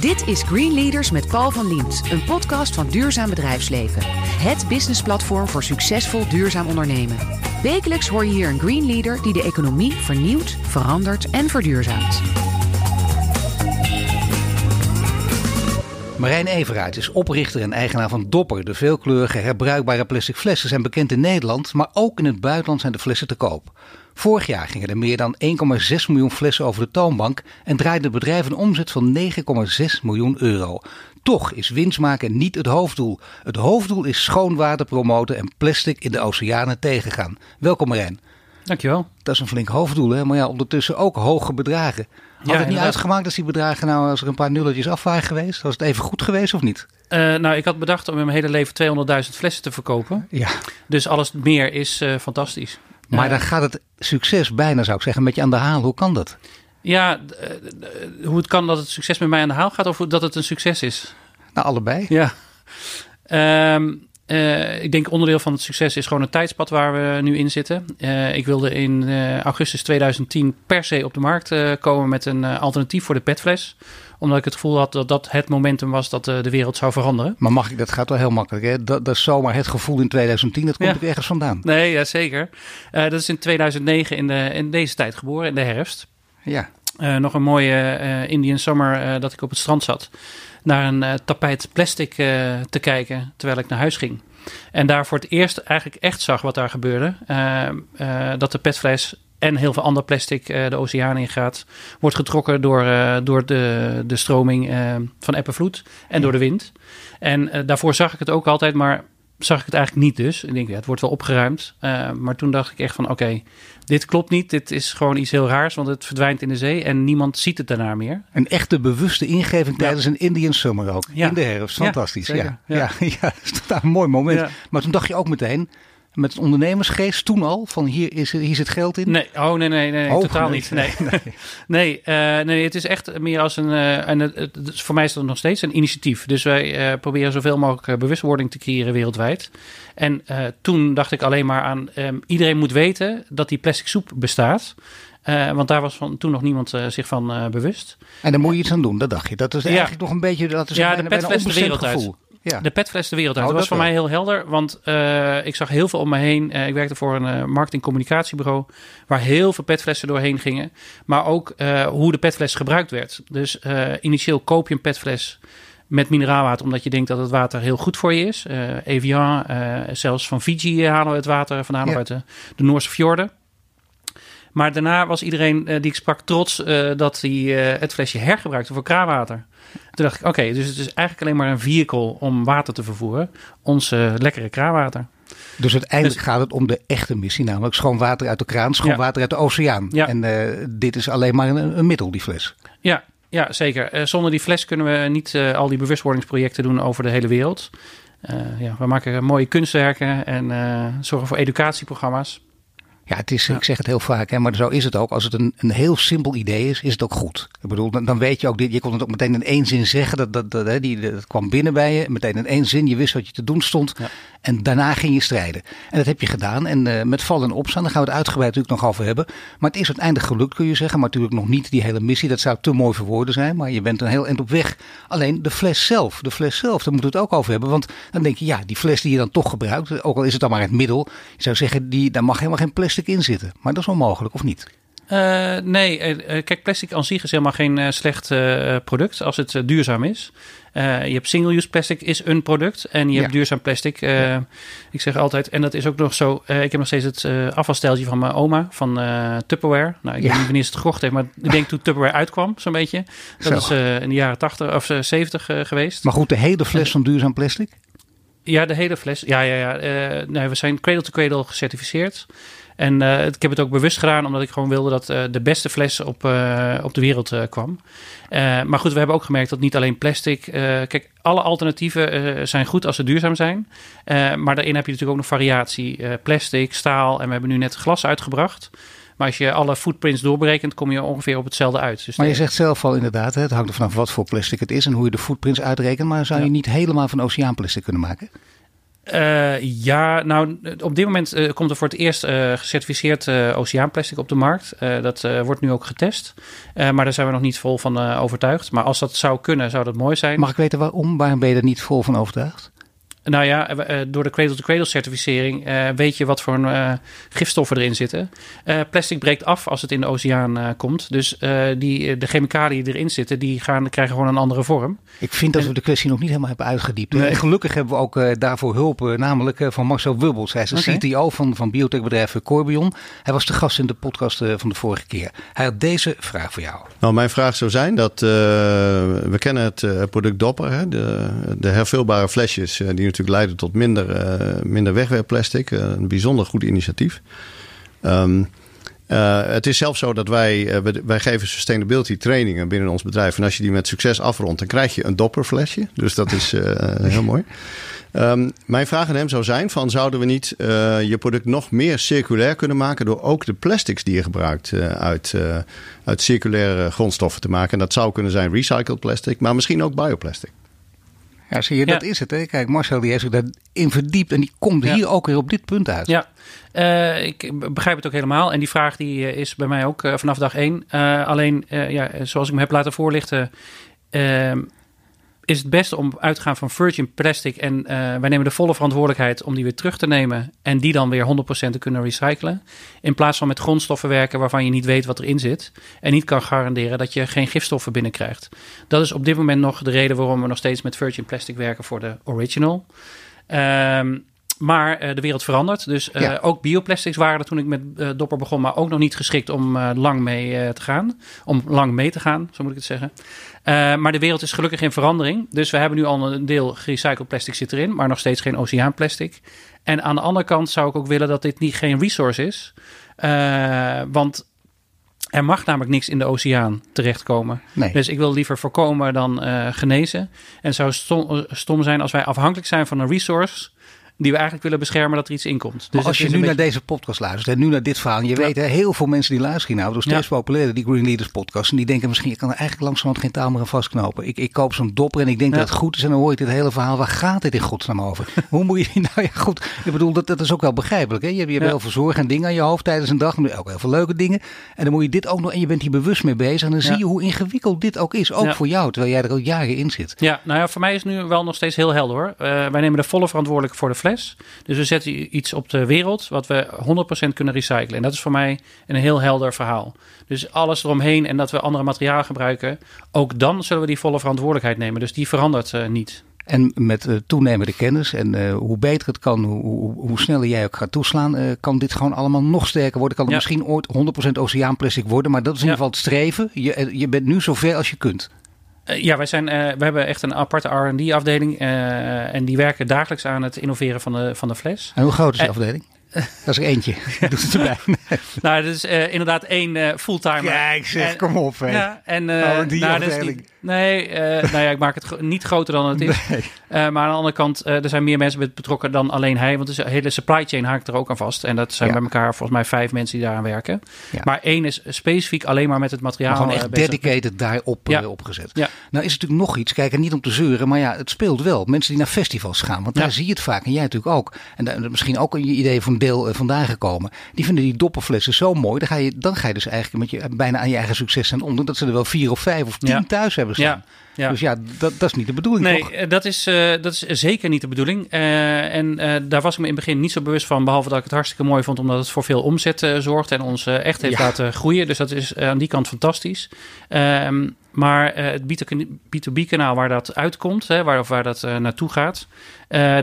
Dit is Green Leaders met Paul van Liemt, een podcast van Duurzaam Bedrijfsleven. Het businessplatform voor succesvol duurzaam ondernemen. Wekelijks hoor je hier een Green Leader die de economie vernieuwt, verandert en verduurzaamt. Marijn Everaert is oprichter en eigenaar van Dopper. De veelkleurige herbruikbare plastic flessen zijn bekend in Nederland, maar ook in het buitenland zijn de flessen te koop. Vorig jaar gingen er meer dan 1,6 miljoen flessen over de toonbank en draaide het bedrijf een omzet van 9,6 miljoen euro. Toch is winst maken niet het hoofddoel. Het hoofddoel is schoon water promoten en plastic in de oceanen tegengaan. Welkom Marijn. Dankjewel. Dat is een flink hoofddoel, hè? maar ja, ondertussen ook hoge bedragen. Had Ja, het niet inderdaad. uitgemaakt als die bedragen nou, als er een paar nulletjes af waren geweest? Was het even goed geweest of niet? Eh, nou, ik had bedacht om in mijn hele leven 200.000 flessen te verkopen. Ja. Dus alles meer is eh, fantastisch. Maar Eh, dan gaat het succes bijna, zou ik zeggen, met je aan de haal. Hoe kan dat? Ja, hoe het kan dat het succes met mij aan de haal gaat of dat het een succes is. Nou, allebei. Ja. Ehm, eh, ik denk onderdeel van het succes is gewoon het tijdspad waar we nu in zitten. Eh, ik wilde in eh, augustus 2010 per se op de markt komen met een alternatief voor de petfles. Omdat ik het gevoel had dat dat het momentum was dat de wereld zou veranderen. Maar mag ik, dat gaat wel heel makkelijk. Hè? Dat, dat is zomaar het gevoel in 2010, dat komt Ja. ook ergens vandaan. Nee, ja, zeker. Dat is in 2009 in, de, in deze tijd geboren, in de herfst. Ja. Eh, nog een mooie eh, Indian summer eh, dat ik op het strand zat. Naar een tapijt plastic te kijken terwijl ik naar huis ging. En daar voor het eerst eigenlijk echt zag wat daar gebeurde. Dat de petfles en heel veel ander plastic de oceaan ingaat. Wordt getrokken door, door de, de stroming van eb en door de wind. En daarvoor zag ik het ook altijd, maar zag ik het eigenlijk niet dus. Ik denk, ja, het wordt wel opgeruimd. Eh, maar toen dacht ik echt van, oké, dit klopt niet. Dit is gewoon iets heel raars, want het verdwijnt in de zee en niemand ziet het daarna meer. Een echte bewuste ingeving Ja. tijdens een Indian summer ook. Ja. In de herfst. Fantastisch. Ja, ja. Ja. dat is een mooi moment. Maar toen dacht je ook meteen, met een ondernemersgeest toen al, van hier, is, hier zit geld in. Nee, oh nee, nee, nee, Oh, totaal nee. niet. Nee, nee, eh, nee, het is echt meer als een. eh, en het, het- voor mij is dat nog steeds een initiatief. Dus wij eh, proberen zoveel mogelijk bewustwording te creëren wereldwijd. En toen dacht ik alleen maar aan. ehm, iedereen moet weten dat die plastic soep bestaat. Want daar was van, toen nog niemand zich van bewust. En daar moet je iets aan doen, dat dacht je. Dat is Ja. eigenlijk nog een beetje, dat is Ja, een de bijna, wereld uit. Ja. De petfles de wereld uit. Oh, dat was voor wel. mij heel helder. Want eh, ik zag heel veel om me heen. Eh, ik werkte voor een eh, marketing-communicatiebureau. Waar heel veel petflessen doorheen gingen. Maar ook hoe de petfles gebruikt werd. Dus initieel koop je een petfles met mineraalwater. Omdat je denkt dat het water heel goed voor je is. Evian, zelfs van Fiji halen we het water vandaan. Ja. Uit de, de Noorse fjorden. Maar daarna was iedereen eh, die ik sprak trots eh, dat hij eh, het flesje hergebruikte voor kraanwater. Toen dacht ik, oké, dus het is eigenlijk alleen maar een vehicle om water te vervoeren. Ons lekkere kraanwater. Dus uiteindelijk Dus- gaat het om de echte missie, namelijk schoon water uit de kraan, schoon Ja. water uit de oceaan. Ja. En dit is alleen maar een, een middel, die fles. Ja, ja zeker. Zonder die fles kunnen we niet al die bewustwordingsprojecten doen over de hele wereld. Ja, we maken mooie kunstwerken en zorgen voor educatieprogramma's. Ja, het is, Ja. ik zeg het heel vaak, hè, maar zo is het ook. Als het een, een heel simpel idee is, is het ook goed. Ik bedoel, dan, dan weet je ook, je kon het ook meteen in één zin zeggen. Dat, dat, dat, hè, die, dat kwam binnen bij je, meteen in één zin. Je wist wat je te doen stond. Ja. En daarna ging je strijden. En dat heb je gedaan. En eh, met vallen en opstaan, daar gaan we het uitgebreid natuurlijk nog over hebben. Maar het is uiteindelijk gelukt, kun je zeggen. Maar natuurlijk nog niet die hele missie. Dat zou te mooi voor woorden zijn. Maar je bent een heel eind op weg. Alleen de fles zelf, de fles zelf, daar moeten we het ook over hebben. Want dan denk je, ja, die fles die je dan toch gebruikt, ook al is het dan maar het middel. Je zou zeggen, die, daar mag helemaal geen plastic in zitten. Maar dat is onmogelijk, of niet? Eh, nee, eh, eh, kijk, plastic aan zich is helemaal geen slecht product als het duurzaam is. Je hebt single-use plastic is een product en je Ja. hebt duurzaam plastic. Ik zeg altijd, en dat is ook nog zo. ik heb nog steeds het afvalsteltje van mijn oma van Tupperware. Nou, ik Ja. weet niet wanneer ze het gekocht heeft, maar ik denk toen Tupperware uitkwam, zo'n beetje. Dat Zo. is in de jaren 80 of eh, 70 eh, geweest. Maar goed, de hele fles van duurzaam plastic? Ja, de hele fles. Ja, ja, ja. Nee, we zijn cradle to cradle gecertificeerd. En eh, ik heb het ook bewust gedaan, omdat ik gewoon wilde dat eh, de beste fles op, eh, op de wereld kwam. Maar goed, we hebben ook gemerkt dat niet alleen plastic. kijk, alle alternatieven zijn goed als ze duurzaam zijn. Maar daarin heb je natuurlijk ook nog variatie. Plastic, staal en we hebben nu net glas uitgebracht. Maar als je alle footprints doorberekent, kom je ongeveer op hetzelfde uit. Dus Maar je zegt zelf al inderdaad, het hangt er vanaf wat voor plastic het is en hoe je de footprints uitrekent. Maar zou je Ja. niet helemaal van oceaanplastic kunnen maken? Uh, ja, nou, op dit moment uh, komt er voor het eerst uh, gecertificeerd oceaanplastic op de markt. dat wordt nu ook getest. maar daar zijn we nog niet vol van overtuigd. Maar als dat zou kunnen, zou dat mooi zijn. Mag ik weten waarom? Waarom ben je er niet vol van overtuigd? Nou ja, eh, door de cradle-to-cradle certificering uh, weet je wat voor uh, gifstoffen erin zitten. plastic breekt af als het in de oceaan komt. Dus die, de chemicaliën die erin zitten, die gaan, krijgen gewoon een andere vorm. Ik vind dat we de kwestie nog niet helemaal hebben uitgediept. Nee. Gelukkig hebben we ook daarvoor hulp, namelijk van Marcel Wubbels. Hij is de CTO van, van biotechbedrijf Corbion. Hij was de gast in de podcast van de vorige keer. Hij had deze vraag voor jou. Nou, mijn vraag zou zijn dat we kennen het product Dopper, hè, de, de hervulbare flesjes die natuurlijk leiden tot minder, uh, minder wegwerpplastic. Uh, een bijzonder goed initiatief. Um, uh, het is zelfs zo dat wij, wij geven sustainability trainingen binnen ons bedrijf. En als je die met succes afrondt, dan krijg je een dopperflesje. Dus dat is heel mooi. Um, mijn vraag aan hem zou zijn: van, zouden we niet je product nog meer circulair kunnen maken door ook de plastics die je gebruikt uit, uit circulaire grondstoffen te maken? En dat zou kunnen zijn recycled plastic, maar misschien ook bioplastic. Ja, zie je, dat is het. Hè? Kijk, Marcel die heeft zich daarin verdiept en die komt hier ook weer op dit punt uit. Ja, uh, ik begrijp het ook helemaal. En die vraag die eh, is bij mij ook uh, vanaf dag één. Uh, alleen, ja, zoals ik me heb laten voorlichten, ehm, is het beste om uit te gaan van virgin plastic. En uh, wij nemen de volle verantwoordelijkheid om die weer terug te nemen. En die dan weer 100% te kunnen recyclen. In plaats van met grondstoffen werken waarvan je niet weet wat erin zit. En niet kan garanderen dat je geen gifstoffen binnenkrijgt. Dat is op dit moment nog de reden waarom we nog steeds met virgin plastic werken voor de original. Um, maar uh, de wereld verandert. Dus uh, ja. ook bioplastics waren er toen ik met uh, Dopper begon, maar ook nog niet geschikt om lang mee te gaan. Om lang mee te gaan, zo moet ik het zeggen. maar de wereld is gelukkig in verandering. Dus we hebben nu al een deel gerecycled plastic zit erin, maar nog steeds geen oceaanplastic. En aan de andere kant zou ik ook willen dat dit niet geen resource is. want er mag namelijk niks in de oceaan terechtkomen. Nee. Dus ik wil liever voorkomen dan genezen. En het zou stom, stom zijn als wij afhankelijk zijn van een resource die we eigenlijk willen beschermen dat er iets in komt. Dus als je nu naar deze podcast luistert en nu naar dit verhaal, en je weet hè, heel veel mensen die luisteren nou, dus steeds ja. populairder die Green Leaders podcast, en die denken misschien, ik kan er eigenlijk langzamerhand geen taal meer aan vastknopen. Ik, ik koop zo'n dopper en ik denk dat het goed is en dan hoor je dit hele verhaal, waar gaat dit in godsnaam over? Hoe moet je, nou ja goed, ik bedoel, dat, dat is ook wel begrijpelijk. Hè? Je, je hebt heel veel zorgen en dingen aan je hoofd tijdens een dag, maar ook heel veel leuke dingen. En dan moet je dit ook nog, en je bent hier bewust mee bezig, en dan zie je hoe ingewikkeld dit ook is, ook voor jou, terwijl jij er al jaren in zit. Ja, nou ja, voor mij is nu wel nog steeds heel helder hoor. Uh, wij nemen de volle verantwoordelijkheid voor de fles. Dus we zetten iets op de wereld wat we 100% kunnen recyclen. En dat is voor mij een heel helder verhaal. Dus alles eromheen en dat we andere materialen gebruiken, ook dan zullen we die volle verantwoordelijkheid nemen. Dus die verandert uh, niet. En met uh, toenemende kennis en uh, hoe beter het kan, hoe, hoe, hoe, sneller jij ook gaat toeslaan, uh, kan dit gewoon allemaal nog sterker worden. Kan het ja. misschien ooit 100% oceaanplastic worden, maar dat is in ieder geval het streven. Je, je bent nu zover als je kunt. Uh, ja, wij zijn, uh, we hebben echt een aparte R&D-afdeling. Uh, en die werken dagelijks aan het innoveren van de, van de fles. En hoe groot is die afdeling? Dat is er eentje. Doet het erbij. nou, dat is inderdaad één fulltimer. Kijk zeg, en, kom op. Hè. Ja, en nou, die nou, afdeling. Nee, uh, nou ja, ik maak het niet groter dan het is. Nee. Uh, maar aan de andere kant, uh, er zijn meer mensen betrokken dan alleen hij. Want de hele supply chain haakt er ook aan vast. En dat zijn ja. bij elkaar volgens mij vijf mensen die daaraan werken. Ja. Maar één is specifiek alleen maar met het materiaal. Maar gewoon echt dedicated daarop ja. opgezet. Ja. Nou is het natuurlijk nog iets. Kijk, en niet om te zeuren, maar ja, het speelt wel. Mensen die naar festivals gaan, want daar zie je het vaak. En jij natuurlijk ook. En daar, misschien ook een idee van deel vandaan gekomen. Die vinden die dopperflessen zo mooi. Dan ga je, dan ga je dus eigenlijk met je, bijna aan je eigen succes aan onder. Dat ze er wel vier of vijf of tien thuis hebben staan. Ja. Ja. Dus ja, dat, dat is niet de bedoeling. Nee, toch? dat is, uh, dat is zeker niet de bedoeling. Uh, en uh, daar was ik me in het begin niet zo bewust van. Behalve dat ik het hartstikke mooi vond, omdat het voor veel omzet zorgt en ons echt heeft ja. laten groeien. Dus dat is aan die kant fantastisch. Ehm, maar het B2B-kanaal waar dat uitkomt, hè, waar, of waar dat naartoe gaat,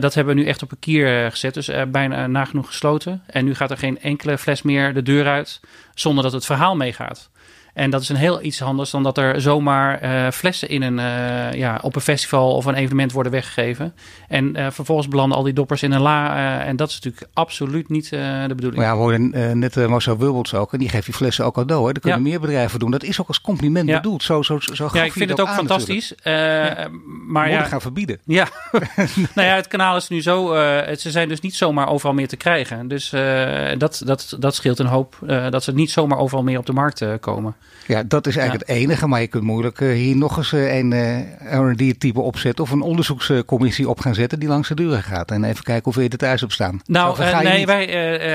dat hebben we nu echt op een kier gezet. Dus bijna nagenoeg gesloten. En nu gaat er geen enkele fles meer de deur uit zonder dat het verhaal meegaat. En dat is een heel iets anders dan dat er zomaar uh, flessen in een, uh, ja, op een festival of een evenement worden weggegeven. En uh, vervolgens belanden al die doppers in een la. en dat is natuurlijk absoluut niet de bedoeling. Maar ja, we hoorden net Marcel Wilbots ook. En die geeft die flessen ook cadeau. Hè. Dat kunnen ja. meer bedrijven doen. Dat is ook als compliment ja. bedoeld. Zo, zo, zo ja, ik vind het ook, ook fantastisch. ja. Maar ja, gaan verbieden. Ja, nou ja, het kanaal is nu zo. ze zijn dus niet zomaar overal meer te krijgen. Dus dat, dat, dat scheelt een hoop. dat ze niet zomaar overal meer op de markt komen. Ja, dat is eigenlijk het enige. Maar je kunt moeilijk uh, hier nog eens uh, een uh, R&D-type opzetten... of een onderzoekscommissie op gaan zetten die langs de deuren gaat. En even kijken hoeveel je er thuis op staan. Nou, nee, wij,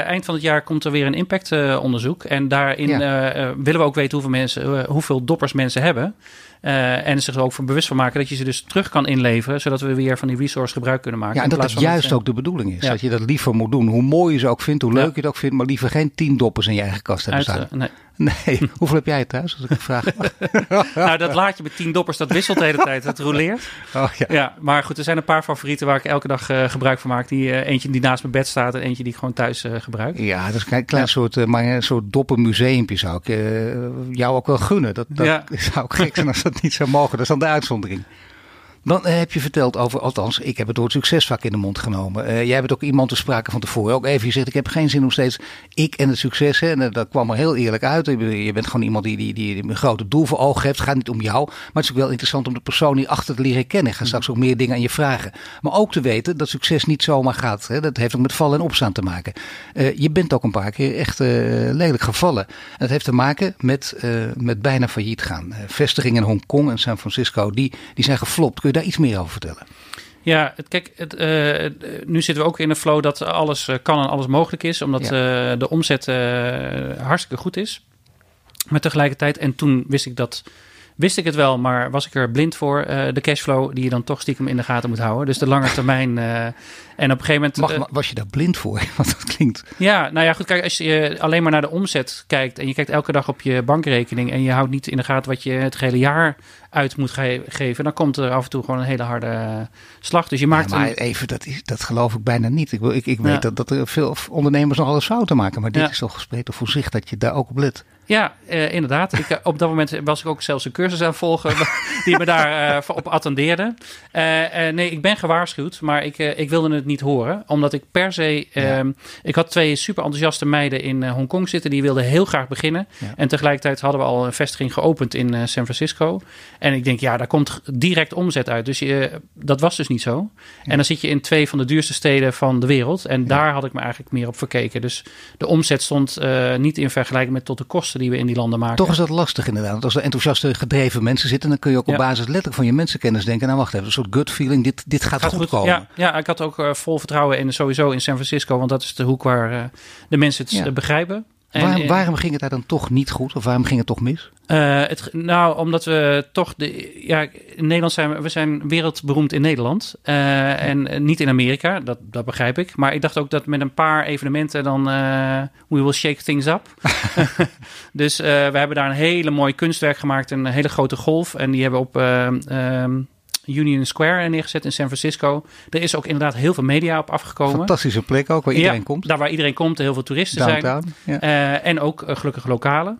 eind van het jaar komt er weer een impactonderzoek. en daarin ja. willen we ook weten hoeveel, mensen, hoeveel doppers mensen hebben... Uh, en zich er ook van bewust van maken dat je ze dus terug kan inleveren, zodat we weer van die resource gebruik kunnen maken. Ja, en dat dat juist ook de bedoeling is. Dat je dat liever moet doen. Hoe mooi je ze ook vindt, hoe leuk je het ook vindt, maar liever geen tien doppers in je eigen kast hebben staan. nee. Nee, hoeveel heb jij thuis, als ik vraag nou, dat laatje met tien doppers, dat wisselt de hele tijd. Het roleert. Oh, ja. ja. maar goed, er zijn een paar favorieten waar ik elke dag uh, gebruik van maak. Die, uh, eentje die naast mijn bed staat en eentje die ik gewoon thuis uh, gebruik. Ja, dat is een klein soort, maar een soort doppermuseumpje zou ik jou ook wel gunnen. Dat, dat zou ik gek zijn als dat niet zou mogen. Dat is dan de uitzondering. Dan heb je verteld over, althans, ik heb het woord succesvak in de mond genomen. Uh, jij hebt ook iemand te sprake van tevoren. Ook even, je zegt, ik heb geen zin om steeds ik en het succes. Hè, en dat kwam er heel eerlijk uit. Je bent gewoon iemand die, die, die, een grote doel voor ogen heeft. Het gaat niet om jou. Maar het is ook wel interessant om de persoon die achter te leren kennen. Ga straks ook meer dingen aan je vragen. Maar ook te weten dat succes niet zomaar gaat. Hè. Dat heeft ook met vallen en opstaan te maken. Uh, je bent ook een paar keer echt lelijk gevallen. En dat heeft te maken met, met bijna failliet gaan. vestigingen in Hongkong en San Francisco, die, die zijn geflopt. Kun daar iets meer over vertellen? Ja, kijk, het, uh, nu zitten we ook in een flow dat alles uh, kan en alles mogelijk is, omdat ja. uh, de omzet hartstikke goed is. Maar tegelijkertijd, en toen wist ik dat wist ik het wel, maar was ik er blind voor. Uh, de cashflow die je dan toch stiekem in de gaten moet houden. Dus de lange termijn. Uh, en op een gegeven moment. Mag, uh, was je daar blind voor? Want dat klinkt. Ja, nou ja, goed. Kijk, als je alleen maar naar de omzet kijkt. en je kijkt elke dag op je bankrekening. en je houdt niet in de gaten wat je het hele jaar uit moet ge geven. dan komt er af en toe gewoon een hele harde slag. Dus je maakt. Ja, maar een... even, dat, is, dat geloof ik bijna niet. Ik, ik, ik weet ja. dat, dat er veel ondernemers nog alles fouten maken. maar dit ja. is toch gesproken voor zich dat je daar ook op let. Ja, uh, inderdaad. Ik, op dat moment was ik ook zelfs een cursus aan het volgen die me daar uh, op attendeerde. Nee, ik ben gewaarschuwd, maar ik, ik wilde het niet horen. Omdat ik per se... Ja. Ik had twee super enthousiaste meiden in Hongkong zitten. Die wilden heel graag beginnen. Ja. En tegelijkertijd hadden we al een vestiging geopend in San Francisco. En ik denk, ja, daar komt direct omzet uit. Dus je, dat was dus niet zo. Ja. En dan zit je in twee van de duurste steden van de wereld. En daar had ik me eigenlijk meer op verkeken. Dus de omzet stond niet in vergelijking met tot de kosten die we in die landen maken. Toch is dat lastig inderdaad. Want als er enthousiaste gedreven mensen zitten, dan kun je ook op basis letterlijk van je mensenkennis denken. Nou wacht even, een soort gut feeling, dit, dit gaat, gaat goed, goed, komen. Ja, ja, ik had ook uh, vol vertrouwen in sowieso in San Francisco, want dat is de hoek waar uh, de mensen het begrijpen. En, waarom, waarom, ging het daar dan toch niet goed? Of waarom ging het toch mis? Uh, het, nou, omdat we toch de. Ja, in Nederland zijn we, we zijn wereldberoemd in Nederland. Uh, en niet in Amerika, dat, dat begrijp ik. Maar ik dacht ook dat met een paar evenementen dan. Uh, we will shake things up. dus we hebben daar een hele mooi kunstwerk gemaakt. Een hele grote golf. En die hebben op. Um, Union Square neergezet in San Francisco. Er is ook inderdaad heel veel media op afgekomen. Fantastische plek ook, waar iedereen ja, komt. Daar waar iedereen komt, heel veel toeristen Downtown, zijn. Ja. Uh, en ook uh, gelukkig lokale.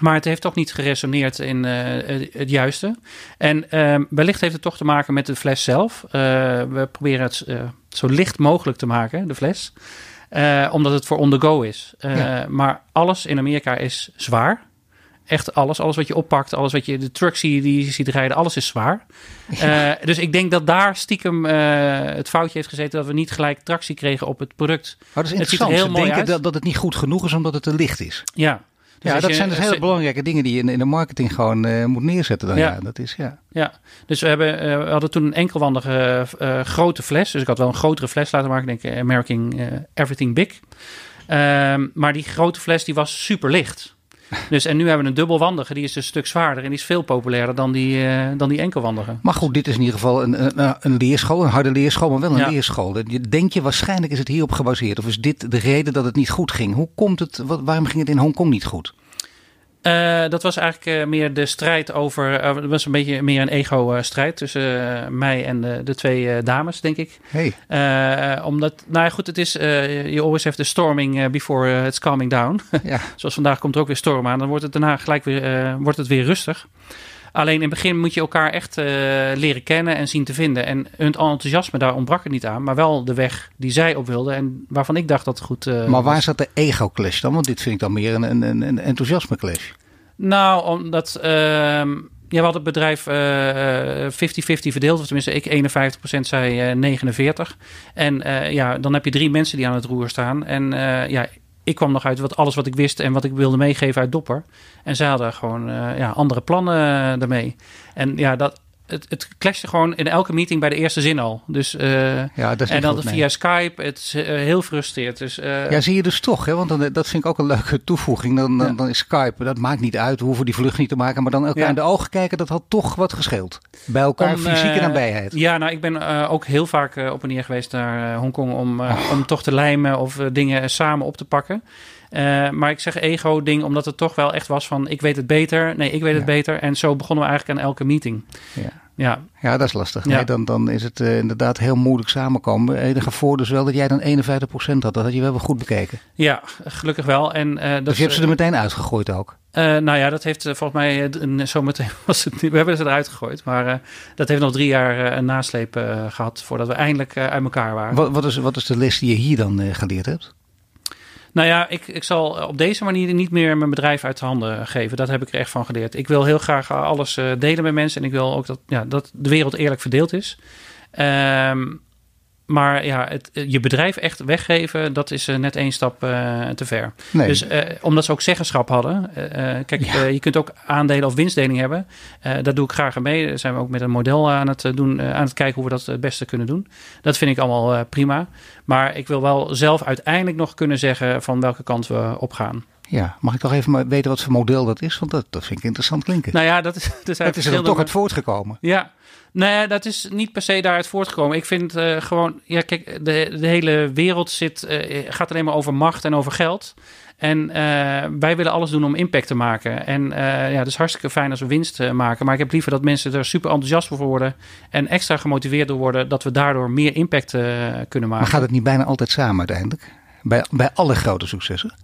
Maar het heeft toch niet geresoneerd in uh, het juiste. En wellicht heeft het toch te maken met de fles zelf. we proberen het zo licht mogelijk te maken, de fles. omdat het voor on the go is. Ja. Maar alles in Amerika is zwaar echt alles. Alles wat je oppakt, alles wat je de trucks die, die je ziet rijden, alles is zwaar. Ja. Uh, dus ik denk dat daar stiekem uh, het foutje heeft gezeten dat we niet gelijk tractie kregen op het product. Maar dat is interessant. Het ziet er heel Ze denken dat, dat het niet goed genoeg is omdat het te licht is. Ja. Dus ja, dat je, zijn dus hele belangrijke dingen die je in, in de marketing gewoon uh, moet neerzetten. Dan. Ja. ja. dat is, ja. ja, dus we, hebben, we hadden toen een enkelwandige grote fles. Dus ik had wel een grotere fles laten maken. Denk ik, American Everything Big. Ehm, maar die grote fles die was super licht. Dus, en nu hebben we een dubbelwandige, die is dus een stuk zwaarder en die is veel populairder dan die, uh, dan die enkelwandige. Maar goed, dit is in ieder geval een, een, een leerschool, een harde leerschool, maar wel een ja. leerschool. Denk je waarschijnlijk is het hierop gebaseerd? Of is dit de reden dat het niet goed ging? Hoe komt het, wat, waarom ging het in Hongkong niet goed? Uh, dat was eigenlijk uh, meer de strijd over. Uh, het was een beetje meer een ego-strijd tussen mij en de, de twee dames, denk ik. Hey. omdat, nou ja, goed, het is. je always have the storming before it's calming down. ja. Zoals vandaag komt er ook weer storm aan. Dan wordt het daarna gelijk weer, wordt het weer rustig. Alleen in het begin moet je elkaar echt uh, leren kennen en zien te vinden. En hun enthousiasme, daar ontbrak het niet aan. Maar wel de weg die zij op wilden en waarvan ik dacht dat het goed uh, Maar waar was. zat de ego-clash dan? Want dit vind ik dan meer een, een, een enthousiasme-clash. Nou, omdat... Uh, ja, we hadden het bedrijf 50-50 uh, verdeeld. Of tenminste, ik 51%, zij 49%. En ja, dan heb je drie mensen die aan het roer staan. En ja, ik kwam nog uit wat, alles wat ik wist en wat ik wilde meegeven uit Dopper. En zij hadden gewoon ja, andere plannen daarmee. En ja, dat, het, het clashte gewoon in elke meeting bij de eerste zin al. Dus, uh, ja, dat is en dan via Skype. Het is uh, heel frustreerd. Dus, uh, ja, zie je dus toch. Hè? Want dan, dat vind ik ook een leuke toevoeging. Dan, dan, dan, is Skype, dat maakt niet uit. We hoeven die vlucht niet te maken. Maar dan elkaar in de ogen kijken, dat had toch wat gescheeld. Bij elkaar Om, fysieke nabijheid. Ja, nou, ik ben ook heel vaak op en neer geweest naar Hongkong... om, om toch te lijmen of dingen samen op te pakken. Uh, maar ik zeg ego-ding, omdat het toch wel echt was van... ik weet het beter, nee, ik weet het beter. En zo begonnen we eigenlijk aan elke meeting. Ja. Ja. ja, dat is lastig. Nee, dan, dan is het uh, inderdaad heel moeilijk samenkomen. Enige voor dus wel dat jij dan 51% had. Dat had je wel goed bekeken. Ja, gelukkig wel. En, uh, dat dus je hebt ze er meteen uitgegooid ook? Uh, nou ja, dat heeft volgens mij zo meteen was het, we hebben ze eruit gegooid. Maar dat heeft nog drie jaar een nasleep gehad voordat we eindelijk uit elkaar waren. Wat, wat, is, wat is de les die je hier dan geleerd hebt? Nou ja, ik, ik zal op deze manier niet meer mijn bedrijf uit de handen geven. Dat heb ik er echt van geleerd. Ik wil heel graag alles eh, delen met mensen. En ik wil ook dat, ja, dat de wereld eerlijk verdeeld is. Um, maar ja, het, je bedrijf echt weggeven, dat is uh, net één stap uh, te ver. Nee. Dus uh, omdat ze ook zeggenschap hadden. kijk, ja. je kunt ook aandelen of winstdeling hebben. daar doe ik graag aan mee. Daar zijn we ook met een model aan het doen, aan het kijken hoe we dat het beste kunnen doen. Dat vind ik allemaal prima. Maar ik wil wel zelf uiteindelijk nog kunnen zeggen van welke kant we op gaan. Ja, mag ik toch even weten wat voor model dat is? Want dat, dat vind ik interessant klinken. Nou ja, dat is, dat is er toch uit voortgekomen. Ja, Nee, dat is niet per se daaruit voortgekomen. Ik vind uh, gewoon, ja, kijk, de, de hele wereld zit, uh, gaat alleen maar over macht en over geld. En uh, wij willen alles doen om impact te maken. En ja, het is hartstikke fijn als we winst maken. Maar ik heb liever dat mensen er super enthousiast voor worden. En extra gemotiveerd door worden. Dat we daardoor meer impact kunnen maken. Maar gaat het niet bijna altijd samen uiteindelijk? Bij, bij alle grote successen?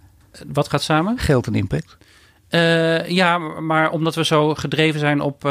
Wat gaat samen? Geld en impact. ja, maar omdat we zo gedreven zijn op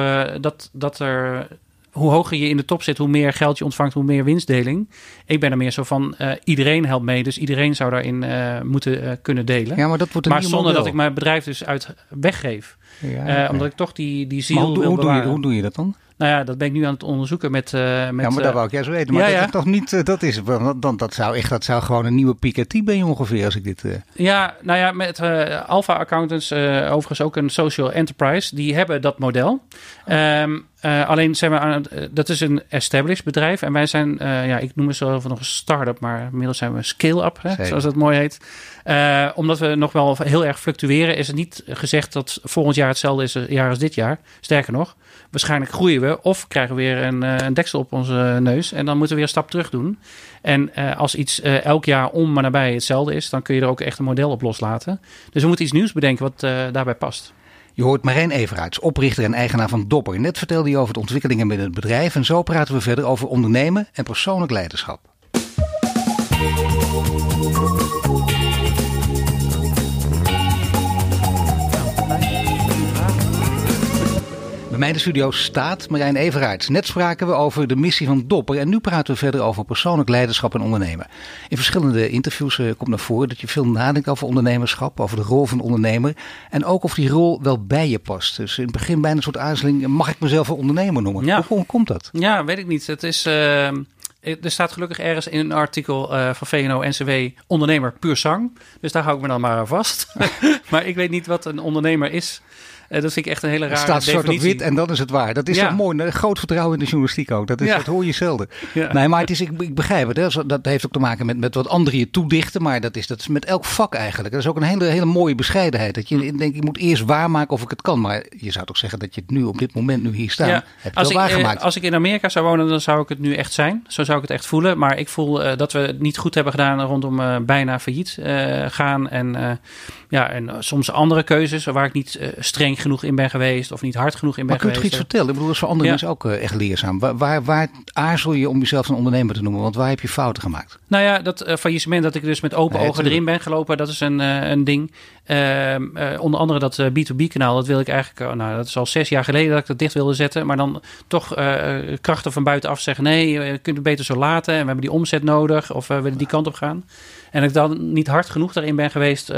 dat, dat er hoe hoger je in de top zit, hoe meer geld je ontvangt, hoe meer winstdeling. Ik ben er meer zo van, uh, iedereen helpt mee, dus iedereen zou daarin moeten kunnen delen. Ja, maar dat wordt een maar zonder dat ik mijn bedrijf dus uit weggeef. Ja, omdat ik toch die, die ziel hoe, wil hoe doe, je, hoe doe je dat dan? Nou ja, dat ben ik nu aan het onderzoeken met... Uh, met ja, maar dat wou ik juist weten. Maar ja, dat is toch niet... Uh, dat is dan, dat, zou echt, dat zou gewoon een nieuwe Piketty ben ongeveer als ik dit... Ja, nou ja, met Alpha Accountants, overigens ook een social enterprise, die hebben dat model. Um, uh, alleen zijn we aan uh, dat is een established bedrijf. En wij zijn, uh, ja, ik noem mezelf nog een start-up, maar inmiddels zijn we scale-up, zoals dat mooi heet. omdat we nog wel heel erg fluctueren, is het niet gezegd dat volgend jaar hetzelfde is jaar als dit jaar. Sterker nog, waarschijnlijk groeien we of krijgen we weer een, een deksel op onze neus. En dan moeten we weer een stap terug doen. En als iets elk jaar om maar nabij hetzelfde is, dan kun je er ook echt een model op loslaten. Dus we moeten iets nieuws bedenken wat daarbij past. Je hoort Marijn Everaerts, oprichter en eigenaar van Dopper. Net vertelde hij over de ontwikkelingen binnen het bedrijf. En zo praten we verder over ondernemen en persoonlijk leiderschap. Bij mij in de studio staat Marijn Everaerts. Net spraken we over de missie van Dopper en nu praten we verder over persoonlijk leiderschap en ondernemen. In verschillende interviews uh, komt naar voren dat je veel nadenkt over ondernemerschap, over de rol van ondernemer en ook of die rol wel bij je past. Dus in het begin bijna een soort aarzeling, mag ik mezelf een ondernemer noemen? Ja. Hoe, komt dat? Ja, weet ik niet. Het is... Uh... Er staat gelukkig ergens in een artikel uh, van VNO-NCW ondernemer puur zang. Dus daar hou ik me dan maar aan vast. maar ik weet niet wat een ondernemer is. Uh, dat vind ik echt een hele rare Het staat zwart op wit en dan is het waar. Dat is ja. toch mooi. Groot vertrouwen in de journalistiek ook. Dat, is, ja. dat hoor je zelden. Ja. Nee, maar het is, ik, ik begrijp het. Hè. Dat heeft ook te maken met, met wat anderen je toedichten. Maar dat is, dat is met elk vak eigenlijk. Dat is ook een hele, hele mooie bescheidenheid. Dat je denkt, ik moet eerst waarmaken of ik het kan. Maar je zou toch zeggen dat je het nu op dit moment nu hier staat. Heb je als, ik, waargemaakt. als ik in Amerika zou wonen, dan zou ik het nu echt zijn. Zo zou ik het echt voelen. Maar ik voel uh, dat we het niet goed hebben gedaan rondom uh, bijna failliet uh, gaan. En, ja, en soms andere keuzes waar ik niet streng genoeg in ben geweest of niet hard genoeg in ben maar geweest. Maar kun je iets vertellen? Ik bedoel, dat is voor andere mensen ook uh, echt leerzaam. Waar, waar, waar, aarzel je om jezelf een ondernemer te noemen? Want waar heb je fouten gemaakt? Nou ja, dat uh, faillissement dat ik dus met open ogen erin ben gelopen, dat is een, uh, een ding. Ehm, onder andere dat B2B kanaal, dat wil ik eigenlijk, nou dat is al zes jaar geleden dat ik dat dicht wilde zetten. Maar dan toch krachten van buitenaf zeggen, nee, je kunt het beter zo laten. En we hebben die omzet nodig of we willen die kant op gaan. En ik dan niet hard genoeg daarin ben geweest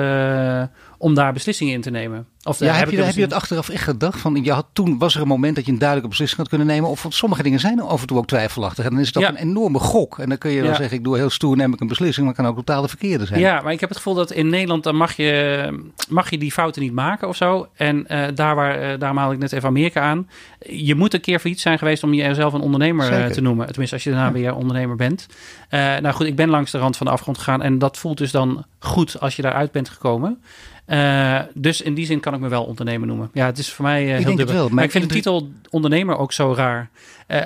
om daar beslissingen in te nemen. Of ja, heb, je, heb je het achteraf echt gedacht? Van, je had, toen was er een moment dat je een duidelijke beslissing had kunnen nemen. Of sommige dingen zijn af en toe ook twijfelachtig. En dan is ook een enorme gok. En dan kun je wel zeggen, ik doe heel stoer, neem ik een beslissing. Maar het kan ook totaal de verkeerde zijn. Ja, maar ik heb het gevoel dat in Nederland dan mag je, mag je die fouten niet maken of zo. En uh, daar waar, uh, daarom haal ik net even Amerika aan. Je moet een keer failliet zijn geweest om jezelf een ondernemer uh, te noemen. Tenminste, als je daarna weer ondernemer bent. nou goed, ik ben langs de rand van de afgrond gegaan. En dat voelt dus dan goed als je daaruit bent gekomen. Uh, dus in die zin kan ik me wel ondernemer noemen. Ja, het is voor mij uh, heel dubbel. Wel, maar, maar, ik vind de titel ondernemer ook zo raar. Uh,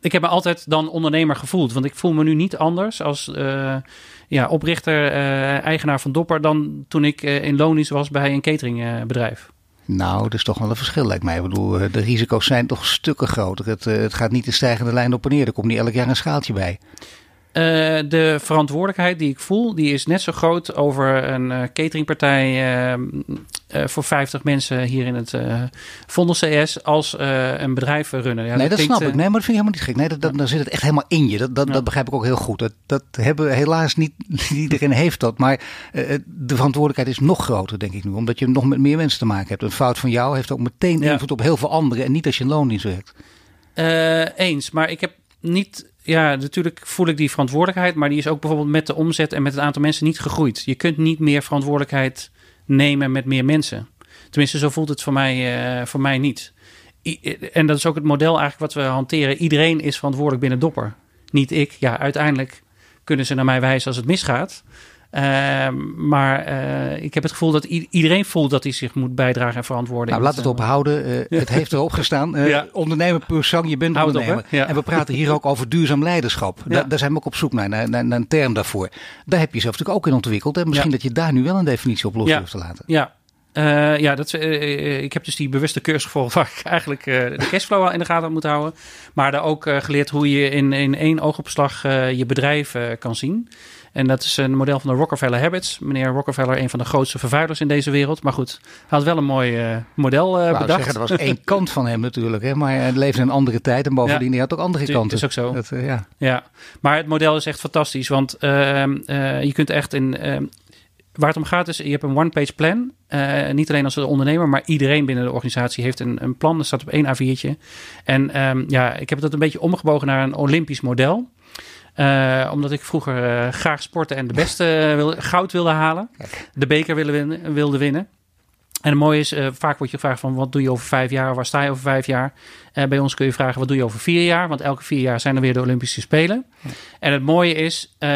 ik heb me altijd dan ondernemer gevoeld. Want ik voel me nu niet anders als ja, oprichter, eigenaar van Dopper... dan toen ik in Lonies was bij een cateringbedrijf. Nou, dat is toch wel een verschil, lijkt mij. Ik bedoel, de risico's zijn toch stukken groter. Het, het gaat niet de stijgende lijn op en neer. Er komt niet elk jaar een schaaltje bij. Uh, de verantwoordelijkheid die ik voel, die is net zo groot over een uh, cateringpartij uh, voor 50 mensen hier in het Vondel CS als een bedrijf runnen. Ja, nee, dat, snap ik. Nee, maar dat vind ik helemaal niet gek. Nee, dat, dat, dan zit het echt helemaal in je. Dat, dat, ja. dat begrijp ik ook heel goed. Dat, dat hebben helaas niet, iedereen heeft dat. Maar de verantwoordelijkheid is nog groter, denk ik nu. Omdat je nog met meer mensen te maken hebt. Een fout van jou heeft ook meteen ja. invloed op heel veel anderen. En niet als je een loondienst werkt. eens, maar ik heb niet ja, natuurlijk voel ik die verantwoordelijkheid, maar die is ook bijvoorbeeld met de omzet en met het aantal mensen niet gegroeid. Je kunt niet meer verantwoordelijkheid nemen met meer mensen. Tenminste, zo voelt het voor mij, uh, voor mij niet. I en dat is ook het model eigenlijk wat we hanteren. Iedereen is verantwoordelijk binnen Dopper. Niet ik. Ja, uiteindelijk kunnen ze naar mij wijzen als het misgaat. Uh, maar uh, ik heb het gevoel dat iedereen voelt dat hij zich moet bijdragen en verantwoorden. Nou, laat het ophouden. Uh, het heeft erop gestaan. Ja. Ondernemer puur zang, je bent Houd ondernemer. Op, ja. En we praten hier ook over duurzaam leiderschap. Da daar zijn we ook op zoek naar, naar, naar, een term daarvoor. Daar heb je zelf natuurlijk ook in ontwikkeld. En misschien dat je daar nu wel een definitie op los ja. te laten. Ja, uh, ja, dat, uh, ik heb dus die bewuste cursus gevolgd waar ik eigenlijk uh, de cashflow al in de gaten moet houden. Maar daar ook geleerd hoe je in, in één oogopslag je bedrijf kan zien. En dat is een model van de Rockefeller Habits. Meneer Rockefeller, een van de grootste vervuilers in deze wereld. Maar goed, hij had wel een mooi model bedacht. Zeggen, dat was één kant van hem natuurlijk. Hè? Maar hij leefde in een andere tijd en bovendien ja, hij had ook andere kanten. Dat is ook zo. Dat, ja. ja, maar het model is echt fantastisch. Want ehm, je kunt echt in ehm, Waar het om gaat is, je hebt een one-page plan. Uh, niet alleen als ondernemer, maar iedereen binnen de organisatie heeft een, een plan. Dat staat op één A4'tje. En um, ja, ik heb dat een beetje omgebogen naar een Olympisch model. Uh, omdat ik vroeger uh, graag sporten en de beste wil, goud wilde halen. De beker wilde winnen. Wilde winnen. En het mooie is, uh, vaak wordt je gevraagd van wat doe je over vijf jaar, waar sta je over vijf jaar? Uh, bij ons kun je vragen wat doe je over vier jaar, want elke vier jaar zijn er weer de Olympische Spelen. Ja. En het mooie is, uh,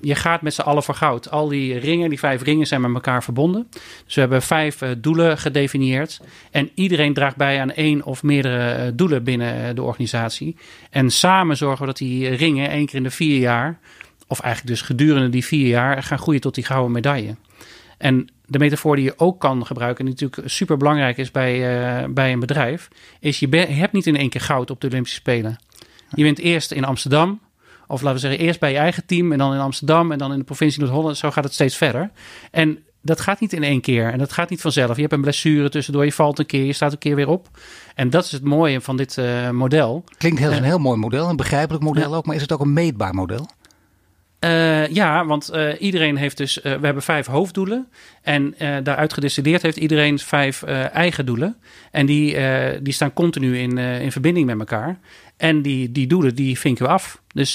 je gaat met z'n allen voor goud. Al die ringen, die vijf ringen zijn met elkaar verbonden. Dus we hebben vijf doelen gedefinieerd. En iedereen draagt bij aan één of meerdere doelen binnen de organisatie. En samen zorgen we dat die ringen één keer in de vier jaar, of eigenlijk dus gedurende die vier jaar, gaan groeien tot die gouden medaille. En de metafoor die je ook kan gebruiken, en die natuurlijk super belangrijk is bij, uh, bij een bedrijf, is je, je, hebt niet in één keer goud op de Olympische Spelen. Je bent eerst in Amsterdam, of laten we zeggen eerst bij je eigen team en dan in Amsterdam en dan in de provincie Noord-Holland. Zo gaat het steeds verder. En dat gaat niet in één keer en dat gaat niet vanzelf. Je hebt een blessure tussendoor, je valt een keer, je staat een keer weer op. En dat is het mooie van dit uh, model. Klinkt heel, een heel mooi model, een begrijpelijk model ook, maar is het ook een meetbaar model? Uh, ja, want uh, iedereen heeft dus, uh, we hebben vijf hoofddoelen. En daaruit gedestilleerd heeft iedereen vijf eigen doelen. En die, die staan continu in, in verbinding met elkaar. En die, die doelen, die vinken we af. Dus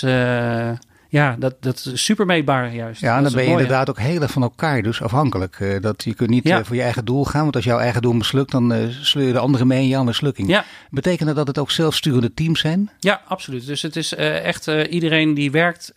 ja, dat, dat is super meetbaar juist. Ja, en dan ben je inderdaad ook heel erg van elkaar dus afhankelijk. Uh, dat je kunt niet ja. uh, voor je eigen doel gaan, want als jouw eigen doel mislukt, dan uh, sleur je de anderen mee in jouw mislukking. Ja. Betekent dat dat het ook zelfsturende teams zijn? Ja, absoluut. Dus het is echt iedereen die werkt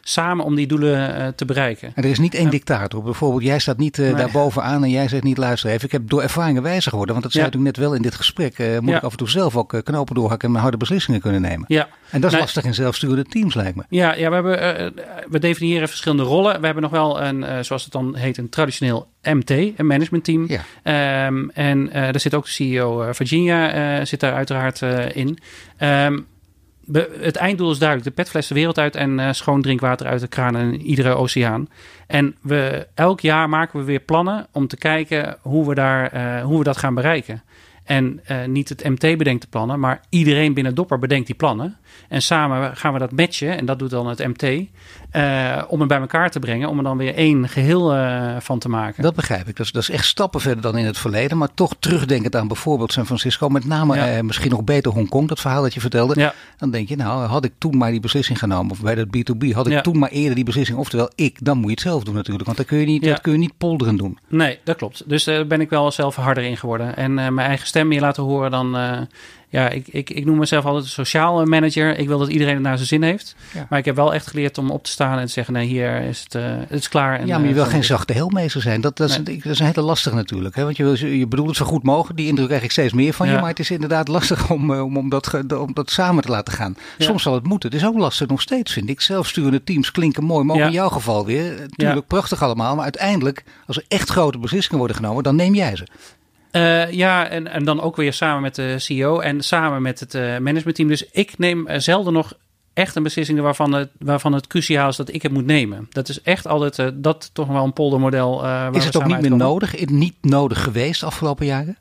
samen om die doelen te bereiken. En er is niet één dictator. Bijvoorbeeld, jij staat niet nee. daar bovenaan en jij zegt niet luister even. Ik heb door ervaringen wijzer geworden, want dat zei ja. ik net wel in dit gesprek. moet ik af en toe zelf ook knopen doorhakken en harde beslissingen kunnen nemen. Ja. En dat is lastig in zelfsturende teams lijkt me. Ja, ja we hebben... Uh, we definiëren verschillende rollen. We hebben nog wel een, uh, zoals het dan heet, een traditioneel MT, een managementteam. Ja. Um, en daar zit ook de CEO Virginia, zit daar uiteraard in. Um, het einddoel is duidelijk. De petfles de wereld uit en schoon drinkwater uit de kraan in iedere oceaan. En we, elk jaar maken we weer plannen om te kijken hoe we, daar, hoe we dat gaan bereiken. En uh, niet het MT bedenkt de plannen, maar iedereen binnen Dopper bedenkt die plannen. En samen gaan we dat matchen, en dat doet dan het MT. Uh, om het bij elkaar te brengen, om er dan weer één geheel uh, van te maken. Dat begrijp ik. Dat is, dat is, echt stappen verder dan in het verleden. Maar toch terugdenkend aan bijvoorbeeld San Francisco. Met name ja. uh, misschien nog beter Hongkong, dat verhaal dat je vertelde. Ja. Dan denk je, nou had ik toen maar die beslissing genomen. Of bij dat B2B had ik ja. toen maar eerder die beslissing. Oftewel ik, dan moet je het zelf doen natuurlijk. Want dan kun je niet, dat kun je niet polderen doen. Nee, dat klopt. Dus daar ben ik wel zelf harder in geworden. En mijn eigen stem meer laten horen dan ja, ik, ik, ik noem mezelf altijd een sociaal manager. Ik wil dat iedereen het naar zijn zin heeft. Ja. Maar ik heb wel echt geleerd om op te staan en te zeggen: nee, hier is het, uh, het is klaar. En, ja, maar je wil uh, geen zachte heelmeester zijn. Dat, dat, nee. is, dat is een hele lastige natuurlijk. Hè? Want je, wil, je bedoelt het zo goed mogelijk. Die indruk krijg ik steeds meer van ja. je. Maar het is inderdaad lastig om, om, om, dat, om dat samen te laten gaan. Ja. Soms zal het moeten. Het is ook lastig nog steeds, vind ik. Zelfsturende teams klinken mooi. Maar ook in jouw geval weer. Natuurlijk prachtig allemaal. Maar uiteindelijk, als er echt grote beslissingen worden genomen, dan neem jij ze. Uh, ja, en, en dan ook weer samen met de CEO en samen met het uh, managementteam. Dus ik neem zelden nog echt een beslissing waarvan het, waarvan het cruciaal is dat ik het moet nemen. Dat is echt altijd dat toch wel een poldermodel. is het ook niet meer nodig? Niet nodig geweest de afgelopen jaren?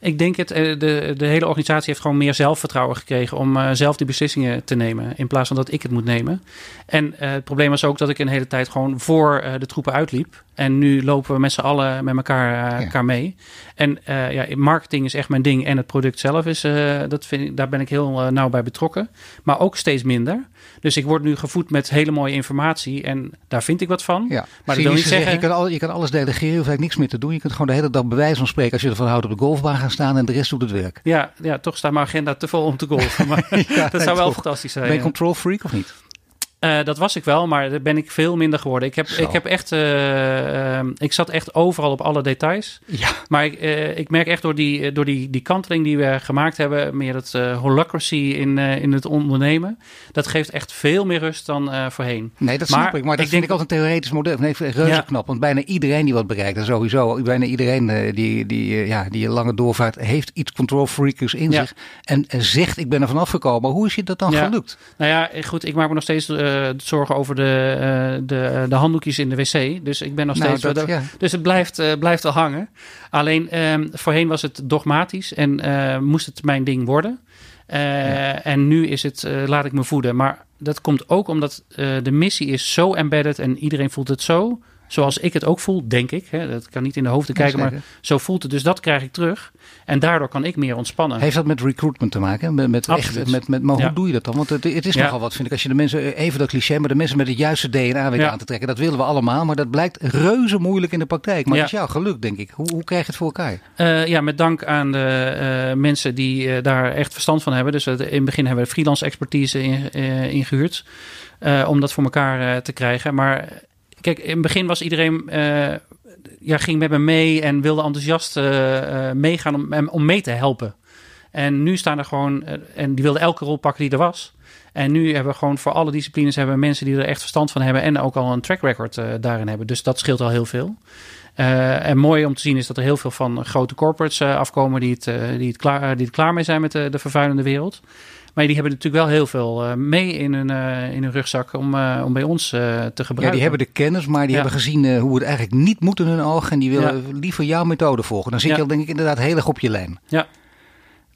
Ik denk het, de, de hele organisatie heeft gewoon meer zelfvertrouwen gekregen om uh, zelf die beslissingen te nemen. In plaats van dat ik het moet nemen. En uh, het probleem was ook dat ik een hele tijd gewoon voor uh, de troepen uitliep. En nu lopen we met z'n allen met elkaar, ja. elkaar mee. En ja, marketing is echt mijn ding. En het product zelf is, dat vind ik, daar ben ik heel nauw bij betrokken. Maar ook steeds minder. Dus ik word nu gevoed met hele mooie informatie en daar vind ik wat van. Ja. Maar dat wil niet zeggen... Je kan, al, je kan alles delegeren, je hoeft eigenlijk niks meer te doen. Je kunt gewoon de hele dag bewijs van spreken als je ervan houdt op de golfbaan gaan staan en de rest doet het werk. Ja, ja toch staat mijn agenda te vol om te golfen. Maar ja, dat zou wel fantastisch zijn. Ben je control freak of niet? Uh, dat was ik wel, maar daar ben ik veel minder geworden. Ik, heb, ik, heb echt, uh, uh, ik zat echt overal op alle details. Ja. Maar ik, ik merk echt door, die, door die, die kanteling die we gemaakt hebben, meer dat holacracy in, in het ondernemen, dat geeft echt veel meer rust dan voorheen. Nee, dat snap maar, ik. Maar dat ik vind ik altijd een theoretisch model. Nee, reuze ja. knap. Want bijna iedereen die wat bereikt, en sowieso, bijna iedereen die, die, ja, die lange doorvaart, heeft iets control freakers in ja. zich. En, en zegt, ik ben er vanaf gekomen. Hoe is je dat dan gelukt? Nou ja, goed, ik maak me nog steeds uh, zorgen over de, uh, de, de handdoekjes in de wc. Dus ik ben nog nou, steeds. Ja. Dus het blijft, uh, blijft wel hangen. Alleen um, voorheen was het dogmatisch en moest het mijn ding worden. Ja. En nu is het laat ik me voeden. Maar dat komt ook omdat de missie is zo embedded en iedereen voelt het zo. Zoals ik het ook voel, denk ik. Hè. Dat kan niet in de hoofden kijken, maar zo voelt het. Dus dat krijg ik terug. En daardoor kan ik meer ontspannen. Heeft dat met recruitment te maken? Met, met echt, met, met, maar hoe ja. doe je dat dan? Want het, het is ja. nogal wat, vind ik. Als je de mensen, even dat cliché, maar de mensen met het juiste DNA weet ja. aan te trekken. Dat willen we allemaal. Maar dat blijkt reuze moeilijk in de praktijk. Maar dat is jou gelukt, denk ik. Hoe, hoe krijg je het voor elkaar? Uh, ja, met dank aan de uh, mensen die uh, daar echt verstand van hebben. Dus in het begin hebben we freelance expertise ingehuurd. In om dat voor elkaar te krijgen. Maar kijk, in het begin was iedereen uh, ja, ging met me mee en wilde enthousiast uh, meegaan om, om mee te helpen. En nu staan er gewoon, en die wilden elke rol pakken die er was. En nu hebben we gewoon voor alle disciplines hebben mensen die er echt verstand van hebben en ook al een track record daarin hebben. Dus dat scheelt al heel veel. En mooi om te zien is dat er heel veel van grote corporates afkomen die het, die, het klaar, die het klaar mee zijn met de, de vervuilende wereld. Maar die hebben natuurlijk wel heel veel uh, mee in hun, uh, in hun rugzak om, uh, om bij ons te gebruiken. Ja, die hebben de kennis, maar die ja. hebben gezien hoe het eigenlijk niet moet in hun ogen. En die willen liever jouw methode volgen. Dan zit je al denk ik inderdaad heel erg op je lijn. Ja.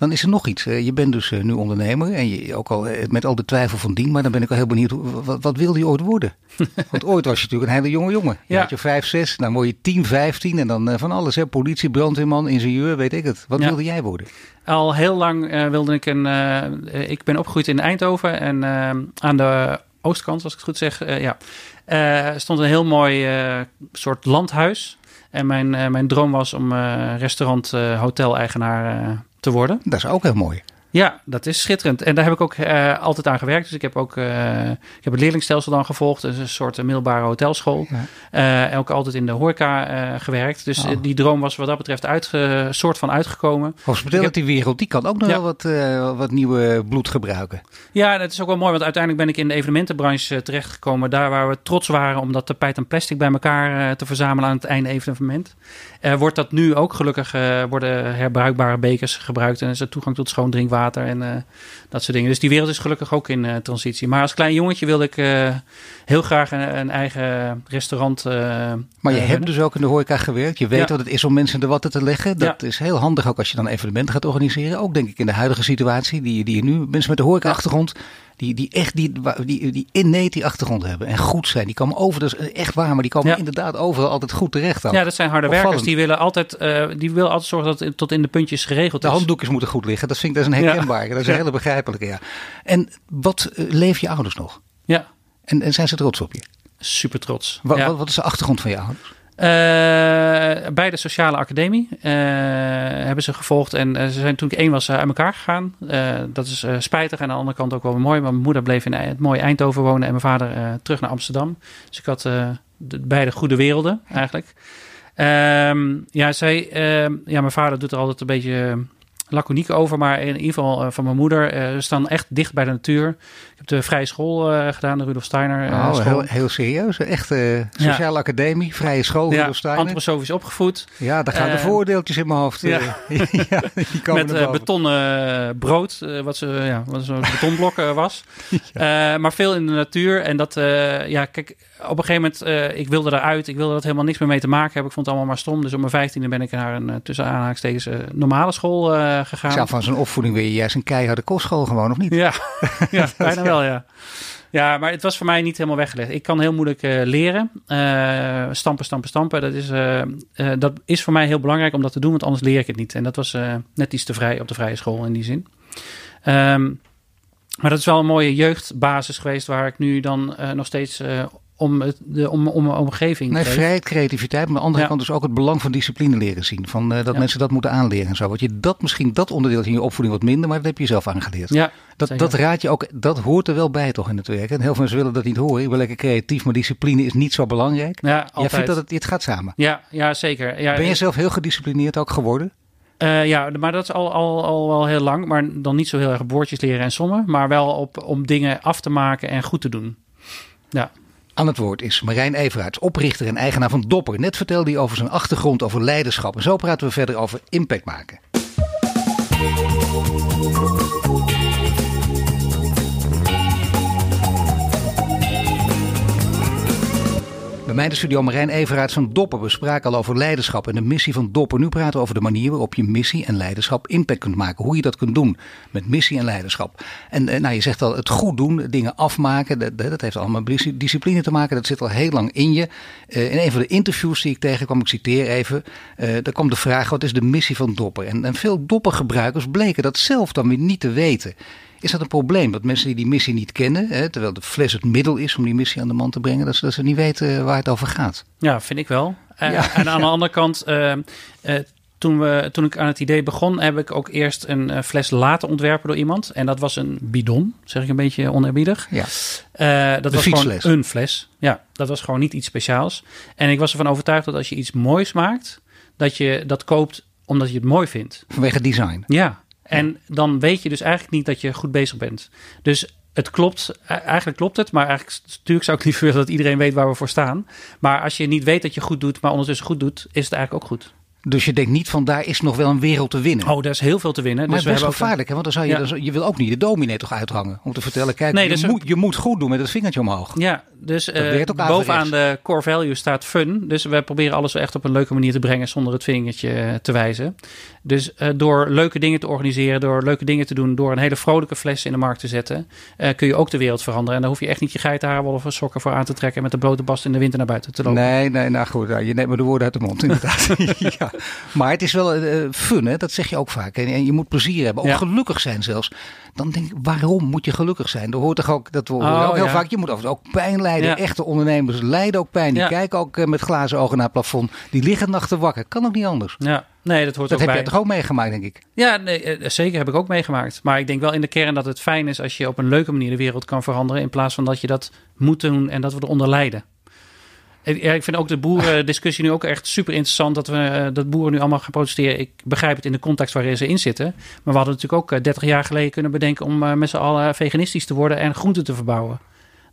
Dan is er nog iets. Je bent dus nu ondernemer en je, ook al met al de twijfel van dien. Maar dan ben ik wel heel benieuwd, wat, wat wilde je ooit worden? Want ooit was je natuurlijk een hele jonge jongen. Je ja. had je vijf, zes, dan word je tien, vijftien en dan van alles. Hè? Politie, brandweerman, ingenieur, weet ik het. Wat ja. wilde jij worden? Al heel lang uh, wilde ik een. Uh, ik ben opgegroeid in Eindhoven en uh, aan de oostkant, als ik het goed zeg, ja, stond een heel mooi soort landhuis. En mijn, mijn droom was om restaurant, hotel-eigenaar te worden. Dat is ook heel mooi. Ja, dat is schitterend. En daar heb ik ook uh, altijd aan gewerkt. Dus ik heb ook uh, ik heb het leerlingstelsel dan gevolgd. Dus een soort middelbare hotelschool. Ja. Uh, en ook altijd in de horeca gewerkt. Dus oh. die droom was wat dat betreft uitge, soort van uitgekomen. Hospitality wereld, die kan ook nog ja. wel wat, wat nieuwe bloed gebruiken. Ja, dat is ook wel mooi. Want uiteindelijk ben ik in de evenementenbranche terechtgekomen. Daar waar we trots waren om dat tapijt en plastic bij elkaar te verzamelen aan het einde evenement. wordt dat nu ook gelukkig, worden herbruikbare bekers gebruikt. En is er toegang tot schoon drinkwater en uh, dat soort dingen. Dus die wereld is gelukkig ook in uh, transitie. Maar als klein jongetje wilde ik uh, heel graag een, een eigen restaurant. maar je hebt dus ook in de horeca gewerkt. Je weet ja. wat het is om mensen de watten te leggen. Dat ja. is heel handig ook als je dan evenementen gaat organiseren. Ook denk ik in de huidige situatie, die, die je nu, mensen met de horeca-achtergrond, die, die echt die, die, die inneet die achtergrond hebben en goed zijn. Die komen over, dat is echt waar, maar die komen Ja. inderdaad overal altijd goed terecht. Dan. Ja, dat zijn harde Opvallend. werkers. Die willen altijd, eh, die willen altijd zorgen dat het tot in de puntjes geregeld De is. handdoekjes moeten goed liggen. Dat vind ik dat is een Ja. herkenbare. Dat is een hele begrijpelijke. Ja. En wat uh, leven je ouders nog? Ja, En, en zijn ze trots op je? super trots. Wat, wat, wat is de achtergrond van je ouders? Eh, bij de sociale academie eh, hebben ze gevolgd. En eh, ze zijn toen ik één was uit elkaar gegaan. Dat is spijtig en aan de andere kant ook wel mooi. Maar mijn moeder bleef in het mooie Eindhoven wonen en mijn vader terug naar Amsterdam. Dus ik had de, beide goede werelden eigenlijk. Ehm, ja, zij, ehm, ja, mijn vader doet er altijd een beetje laconiek over. Maar in ieder geval eh, van mijn moeder. we staan echt dicht bij de natuur. Ik heb de vrije school eh, gedaan, de Rudolf Steiner eh, oh, heel, heel serieus. Echt sociale academie, vrije school, ja, Rudolf Steiner. antroposofisch opgevoed. Ja, daar gaan de voordeeltjes in mijn hoofd. ja. ja, die komen met betonnen brood, wat, ze, ja, wat zo'n betonblok was. Maar veel in de natuur. En dat, ja, kijk, op een gegeven moment, eh, ik wilde eruit. Ik wilde dat helemaal niks meer mee te maken hebben. Ik vond het allemaal maar stom. Dus op mijn vijftiende ben ik naar een, tussen aanhalingstekens, eh, normale school eh, Ik gegaan. zou van zo'n opvoeding weer juist een keiharde kostschool gewoon, of niet? Ja, ja bijna wel, ja. Ja, maar het was voor mij niet helemaal weggelegd. Ik kan heel moeilijk eh, leren. Eh, stampen, stampen, stampen. Dat is, eh, dat is voor mij heel belangrijk om dat te doen, want anders leer ik het niet. En dat was net iets te vrij op de vrije school in die zin. Ehm, maar dat is wel een mooie jeugdbasis geweest waar ik nu dan nog steeds om, het, de, om, om mijn omgeving Nee, vrijheid, creativiteit. Maar aan de andere Ja. kant dus ook het belang van discipline leren zien. Van, eh, dat Ja. mensen dat moeten aanleren en zo. Want je dat misschien, dat onderdeel in je opvoeding wat minder, maar dat heb je zelf aangeleerd. Ja, dat, zeker. dat raad je ook, dat hoort er wel bij toch in het werk. En heel veel mensen willen dat niet horen. Ik ben lekker creatief, maar discipline is niet zo belangrijk. ja Jij altijd. vindt dat het, het gaat samen. Ja, ja, zeker. Ja, Ben je zelf heel gedisciplineerd ook geworden? Eh, ja, maar dat is al, al, al wel heel lang. Maar dan niet zo heel erg boordjes leren en sommen. Maar wel op, om dingen af te maken en goed te doen. Ja, Aan het woord is Marijn Everaerts, oprichter en eigenaar van Dopper. Net vertelde hij over zijn achtergrond, over leiderschap. En zo praten we verder over impact maken. Bij mij de studio Marijn Everaerts van Dopper. We spraken al over leiderschap en de missie van Dopper. Nu praten we over de manier waarop je missie en leiderschap impact kunt maken. Hoe je dat kunt doen met missie en leiderschap. En eh, nou, je zegt al, het goed doen, dingen afmaken. Dat, dat heeft allemaal met dis- discipline te maken. Dat zit al heel lang in je. Eh, in een van de interviews die ik tegenkwam, ik citeer even. eh daar kwam de vraag, wat is de missie van Dopper? En, en veel Dopper-gebruikers bleken dat zelf dan weer niet te weten. Is dat een probleem? Dat mensen die die missie niet kennen, hè, terwijl de fles het middel is om die missie aan de man te brengen, dat ze, dat ze niet weten waar het over gaat. ja vind ik wel. Eh, Ja. En aan de andere kant, eh, eh, toen, we, toen ik aan het idee begon, heb ik ook eerst een eh, fles laten ontwerpen door iemand. En dat was een bidon, zeg ik een beetje oneerbiedig. Ja. Eh, dat De was gewoon een fles. Ja, dat was gewoon niet iets speciaals. En ik was ervan overtuigd dat als je iets moois maakt, dat je dat koopt omdat je het mooi vindt. Vanwege design. Ja, en dan weet je dus eigenlijk niet dat je goed bezig bent. Dus het klopt, e- eigenlijk klopt het, maar eigenlijk natuurlijk zou ik liever willen dat iedereen weet waar we voor staan. Maar als je niet weet dat je goed doet, maar ondertussen goed doet, is het eigenlijk ook goed. Dus je denkt niet van daar is nog wel een wereld te winnen. Oh, daar is heel veel te winnen. maar dus het is best gevaarlijk, hè? want dan zou je, Ja. dan zou- je wil ook niet de dominee toch uithangen. Om te vertellen, kijk, Nee, je, dus moet, je moet goed doen met het vingertje omhoog. Ja, dus eh, bovenaan de core value staat fun. Dus we proberen alles echt op een leuke manier te brengen zonder het vingertje eh, te wijzen. Dus eh, door leuke dingen te organiseren, door leuke dingen te doen, door een hele vrolijke fles in de markt te zetten, kun je ook de wereld veranderen. En daar hoef je echt niet je geitenhaar of sokken voor aan te trekken en met de blote bast in de winter naar buiten te lopen. Nee, nee, nou goed, je neemt me de woorden uit de mond, inderdaad. ja. Maar het is wel fun, hè? dat zeg je ook vaak. En, en je moet plezier hebben, ook Ja. gelukkig zijn zelfs. Dan denk ik, waarom moet je gelukkig zijn? Er hoort toch ook, dat hoor je Oh, ook heel ja. vaak, je moet ook pijn lijden. Ja. Echte ondernemers lijden ook pijn. Die kijken ook eh, met glazen ogen naar het plafond. Die liggen nachten wakker. Kan ook niet anders. Ja, nee, dat hoort Dat ook heb bij. jij toch ook meegemaakt, denk ik? Ja, nee, eh, zeker heb ik ook meegemaakt. Maar ik denk wel in de kern dat het fijn is als je op een leuke manier de wereld kan veranderen. In plaats van dat je dat moet doen en dat we eronder lijden. Ja, ik vind ook de boerendiscussie nu ook echt super interessant. Dat, we, eh, dat boeren nu allemaal gaan protesteren. Ik begrijp het in de context waarin ze in zitten. Maar we hadden natuurlijk ook eh, 30 jaar geleden kunnen bedenken om eh, met z'n allen veganistisch te worden en groenten te verbouwen.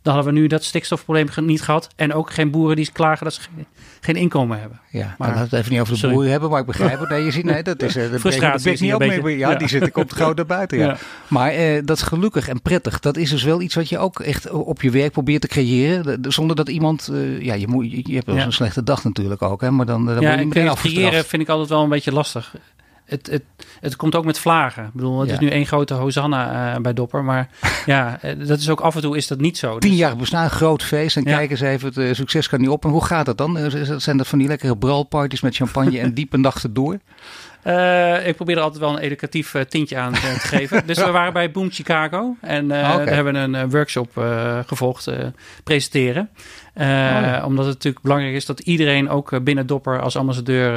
Dan hadden we nu dat stikstofprobleem niet gehad. En ook geen boeren die klagen dat ze geen, geen inkomen hebben. Ja, Maar- we het even niet over de Sorry. boeren hebben, maar ik begrijp het. Nee, je ziet, nee, dat is... eh, dat Frustratie is niet op mee. Ja, Ja. die zit, komt groot naar buiten, ja. Ja. Maar eh, dat is gelukkig en prettig. Dat is dus wel iets wat je ook echt op je werk probeert te creëren. De- de- Zonder dat iemand... eh, ja, je, moet, je, je hebt wel eens Ja. een slechte dag natuurlijk ook, hè. Maar dan, dan Ja, je meteen creëren vind ik altijd wel een beetje lastig. Het, het, het komt ook met vlagen. Ik bedoel, het Ja. is nu één grote hosanna eh, bij Dopper. Maar ja, eh, dat is ook af en toe is dat niet zo. Tien Dus- jaar bestaan, groot feest. En Ja. kijk eens even, het eh, succes kan niet op. En hoe gaat dat dan? Zijn dat van die lekkere bralparties met champagne en diepe nachten door? Ik probeer er altijd wel een educatief tintje aan te geven. Dus we waren bij Boom Chicago. En Ah, daar hebben we een workshop gevolgd, presenteren. Ja. Omdat het natuurlijk belangrijk is dat iedereen ook binnen Dopper als ambassadeur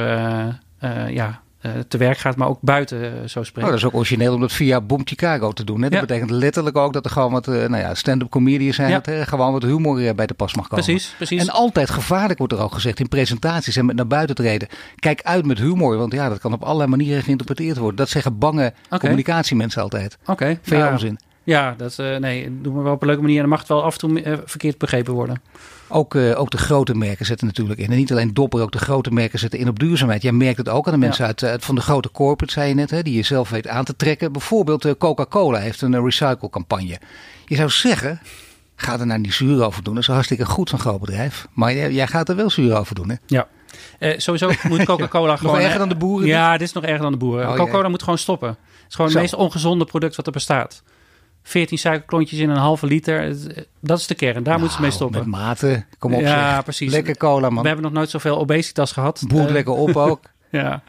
ja, te werk gaat. Maar ook buiten eh, zo Oh, spreken. dat is ook origineel om dat via Boom Chicago te doen. Hè? Dat Ja. betekent letterlijk ook dat er gewoon wat eh, nou ja, stand-up comedians zijn. Ja. Dat er gewoon wat humor eh, bij de pas mag komen. precies, precies. En altijd gevaarlijk wordt er ook gezegd in presentaties en met naar buiten treden. Kijk uit met humor, want ja, dat kan op allerlei manieren geïnterpreteerd worden. Dat zeggen bange communicatiemensen altijd. Oké. Vind je ja, onzin? Ja, dat eh, nee, doen we wel op een leuke manier. En dan mag het wel af en toe eh, verkeerd begrepen worden. Ook, eh, ook de grote merken zetten natuurlijk in. En niet alleen Dopper, ook de grote merken zetten in op duurzaamheid. Jij merkt het ook aan de mensen uit, uit van de grote corporate, zei je net, hè, die je zelf weet aan te trekken. Bijvoorbeeld eh, Coca-Cola heeft een uh, recycle campagne. Je zou zeggen, ga er nou niet zuur over doen. Dat is hartstikke goed van groot bedrijf. Maar jij, jij gaat er wel zuur over doen, hè? Ja. Eh, sowieso moet Coca-Cola gewoon... erger eh, dan de boeren? Ja, dit is nog erger dan de boeren. Oh, Coca-Cola moet gewoon stoppen. Het is gewoon Zo. het meest ongezonde product wat er bestaat. 14 suikerklontjes in een halve liter. Het- Dat is de kern. Daar moeten ze mee Nou, stoppen. Met mate, kom op Ja, zeg. precies. Lekker cola, man. We hebben nog nooit zoveel obesitas gehad. Boert Eh, lekker op ook. Ja.